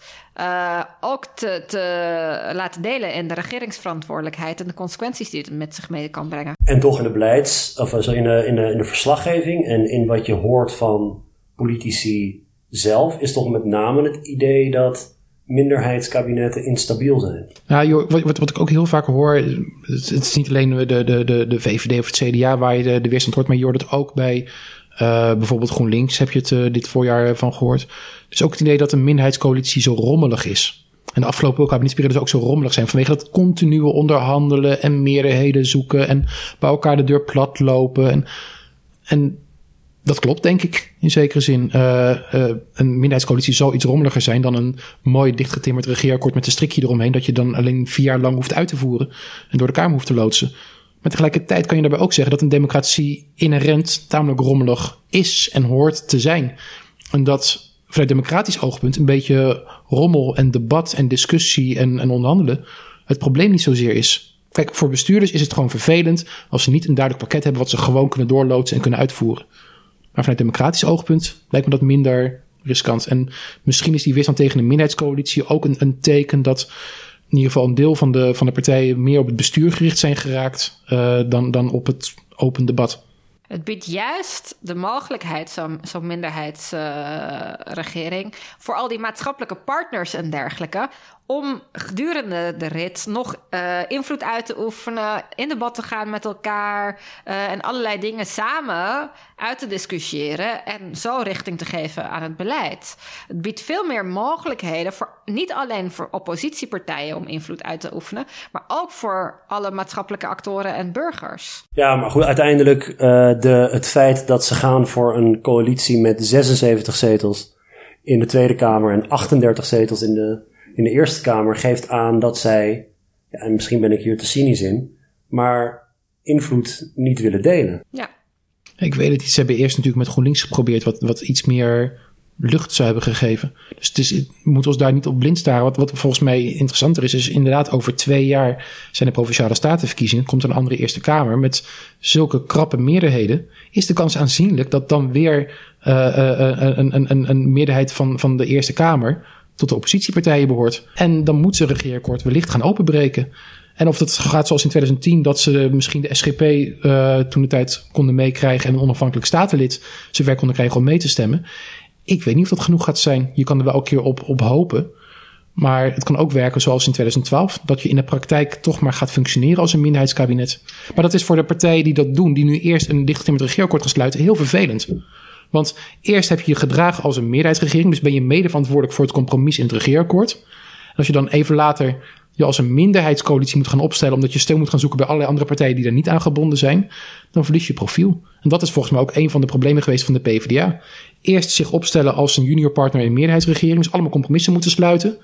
ook te, te, laten delen in de regeringsverantwoordelijkheid en de consequenties die het met zich mee kan brengen.
En toch in de beleids, of in, in, de, in de verslaggeving en in wat je hoort van politici zelf, is toch met name het idee dat minderheidskabinetten instabiel zijn.
Ja, joh, wat, wat ik ook heel vaak hoor, het, is niet alleen de, de, de, de VVD of het CDA waar je de, de weerstand hoort, maar je hoort het ook bij uh, bijvoorbeeld GroenLinks heb je het uh, dit voorjaar van gehoord. Dus ook het idee dat een minderheidscoalitie zo rommelig is. En de afgelopen kabinetsperiode ook zo rommelig zijn. Vanwege dat continue onderhandelen en meerderheden zoeken. En bij elkaar de deur plat lopen. En, en dat klopt, denk ik, in zekere zin. Uh, een minderheidscoalitie zal iets rommeliger zijn dan een mooi dichtgetimmerd regeerakkoord met een strikje eromheen. Dat je dan alleen vier jaar lang hoeft uit te voeren en door de Kamer hoeft te loodsen. Maar tegelijkertijd kan je daarbij ook zeggen dat een democratie inherent tamelijk rommelig is en hoort te zijn. En dat vanuit democratisch oogpunt een beetje rommel en debat en discussie en, en onderhandelen het probleem niet zozeer is. Kijk, voor bestuurders is het gewoon vervelend als ze niet een duidelijk pakket hebben wat ze gewoon kunnen doorloodsen en kunnen uitvoeren. Maar vanuit democratisch oogpunt lijkt me dat minder riskant. En misschien is die weerstand tegen een minderheidscoalitie ook een, een teken dat in ieder geval een deel van de, van de partijen meer op het bestuur gericht zijn geraakt uh, dan, dan op het open debat.
Het biedt juist de mogelijkheid, zo'n zo minderheidsregering, voor al die maatschappelijke partners en dergelijke, om gedurende de rit nog uh, invloed uit te oefenen, in debat te gaan met elkaar uh, en allerlei dingen samen uit te discussiëren en zo richting te geven aan het beleid. Het biedt veel meer mogelijkheden voor niet alleen voor oppositiepartijen om invloed uit te oefenen, maar ook voor alle maatschappelijke actoren en burgers.
Ja, maar goed, uiteindelijk uh, de, het feit dat ze gaan voor een coalitie met 76 zetels in de Tweede Kamer en 38 zetels in de in de Eerste Kamer geeft aan dat zij, ja, en misschien ben ik hier te cynisch in, maar invloed niet willen delen.
Ja.
Ik weet het niet. Ze hebben eerst natuurlijk met GroenLinks geprobeerd wat, wat iets meer lucht zou hebben gegeven. Dus het is, we moeten ons daar niet op blind staren. Wat, wat volgens mij interessanter is, is inderdaad over twee jaar zijn de Provinciale Statenverkiezingen. Komt een andere Eerste Kamer met zulke krappe meerderheden. Is de kans aanzienlijk dat dan weer uh, een, een, een, een meerderheid van, van de Eerste Kamer tot de oppositiepartijen behoort. En dan moet ze regeerakkoord wellicht gaan openbreken. En of dat gaat zoals in 2010, dat ze misschien de SGP toen de tijd konden meekrijgen en een onafhankelijk statenlid zover konden krijgen om mee te stemmen. Ik weet niet of dat genoeg gaat zijn. Je kan er wel een keer op, op hopen. Maar het kan ook werken zoals in 2012, dat je in de praktijk toch maar gaat functioneren als een minderheidskabinet. Maar dat is voor de partijen die dat doen, die nu eerst een dichtgetimmerd regeerakkoord gaan sluiten, heel vervelend. Want eerst heb je je gedragen als een meerderheidsregering, dus ben je mede verantwoordelijk voor het compromis in het regeerakkoord. En als je dan even later je als een minderheidscoalitie moet gaan opstellen omdat je steun moet gaan zoeken bij allerlei andere partijen die er niet aan gebonden zijn, dan verlies je profiel. En dat is volgens mij ook een van de problemen geweest van de PvdA. Eerst zich opstellen als een junior partner in een meerderheidsregering, dus allemaal compromissen moeten sluiten.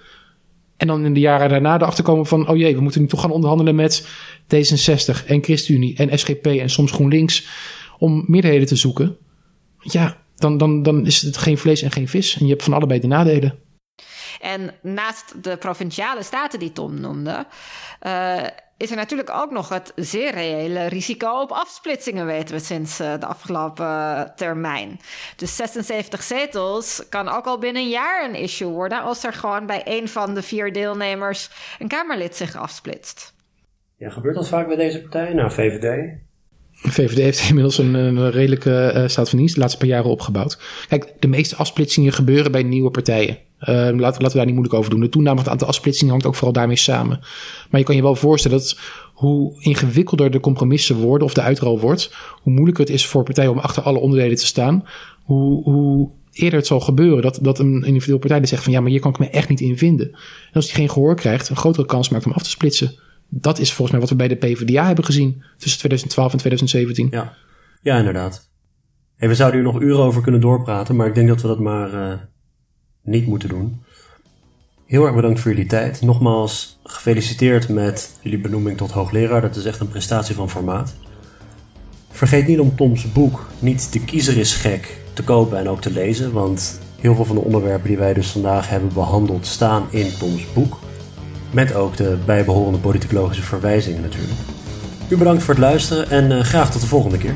En dan in de jaren daarna erachter komen van, oh jee, we moeten nu toch gaan onderhandelen met D66 en ChristenUnie en SGP en soms GroenLinks om meerderheden te zoeken. Ja, dan, dan, dan is het geen vlees en geen vis. En je hebt van allebei de nadelen.
En naast de provinciale staten die Tom noemde, uh, is er natuurlijk ook nog het zeer reële risico op afsplitsingen, weten we sinds uh, de afgelopen uh, termijn. Dus 76 zetels kan ook al binnen een jaar een issue worden als er gewoon bij één van de vier deelnemers een Kamerlid zich afsplitst.
Ja, gebeurt dat vaak bij deze partij? Nou, VVD?
VVD heeft inmiddels een, een redelijke uh, staat van dienst de laatste paar jaren opgebouwd. Kijk, de meeste afsplitsingen gebeuren bij nieuwe partijen. Uh, laten, laten we daar niet moeilijk over doen. De toename van het aantal afsplitsingen hangt ook vooral daarmee samen. Maar je kan je wel voorstellen dat hoe ingewikkelder de compromissen worden of de uitrol wordt, hoe moeilijker het is voor partijen om achter alle onderdelen te staan, hoe, hoe eerder het zal gebeuren dat, dat een individuele partij zegt van ja, maar hier kan ik me echt niet in vinden. En als die geen gehoor krijgt, een grotere kans maakt om af te splitsen. Dat is volgens mij wat we bij de PvdA hebben gezien tussen 2012 en 2017.
Ja, ja inderdaad. Hey, we zouden hier nog uren over kunnen doorpraten, maar ik denk dat we dat maar uh, niet moeten doen. Heel erg bedankt voor jullie tijd. Nogmaals gefeliciteerd met jullie benoeming tot hoogleraar. Dat is echt een prestatie van formaat. Vergeet niet om Toms boek Niet de kiezer is gek te kopen en ook te lezen, want heel veel van de onderwerpen die wij dus vandaag hebben behandeld staan in Toms boek. Met ook de bijbehorende politicologische verwijzingen natuurlijk. U bedankt voor het luisteren en uh, graag tot de volgende keer.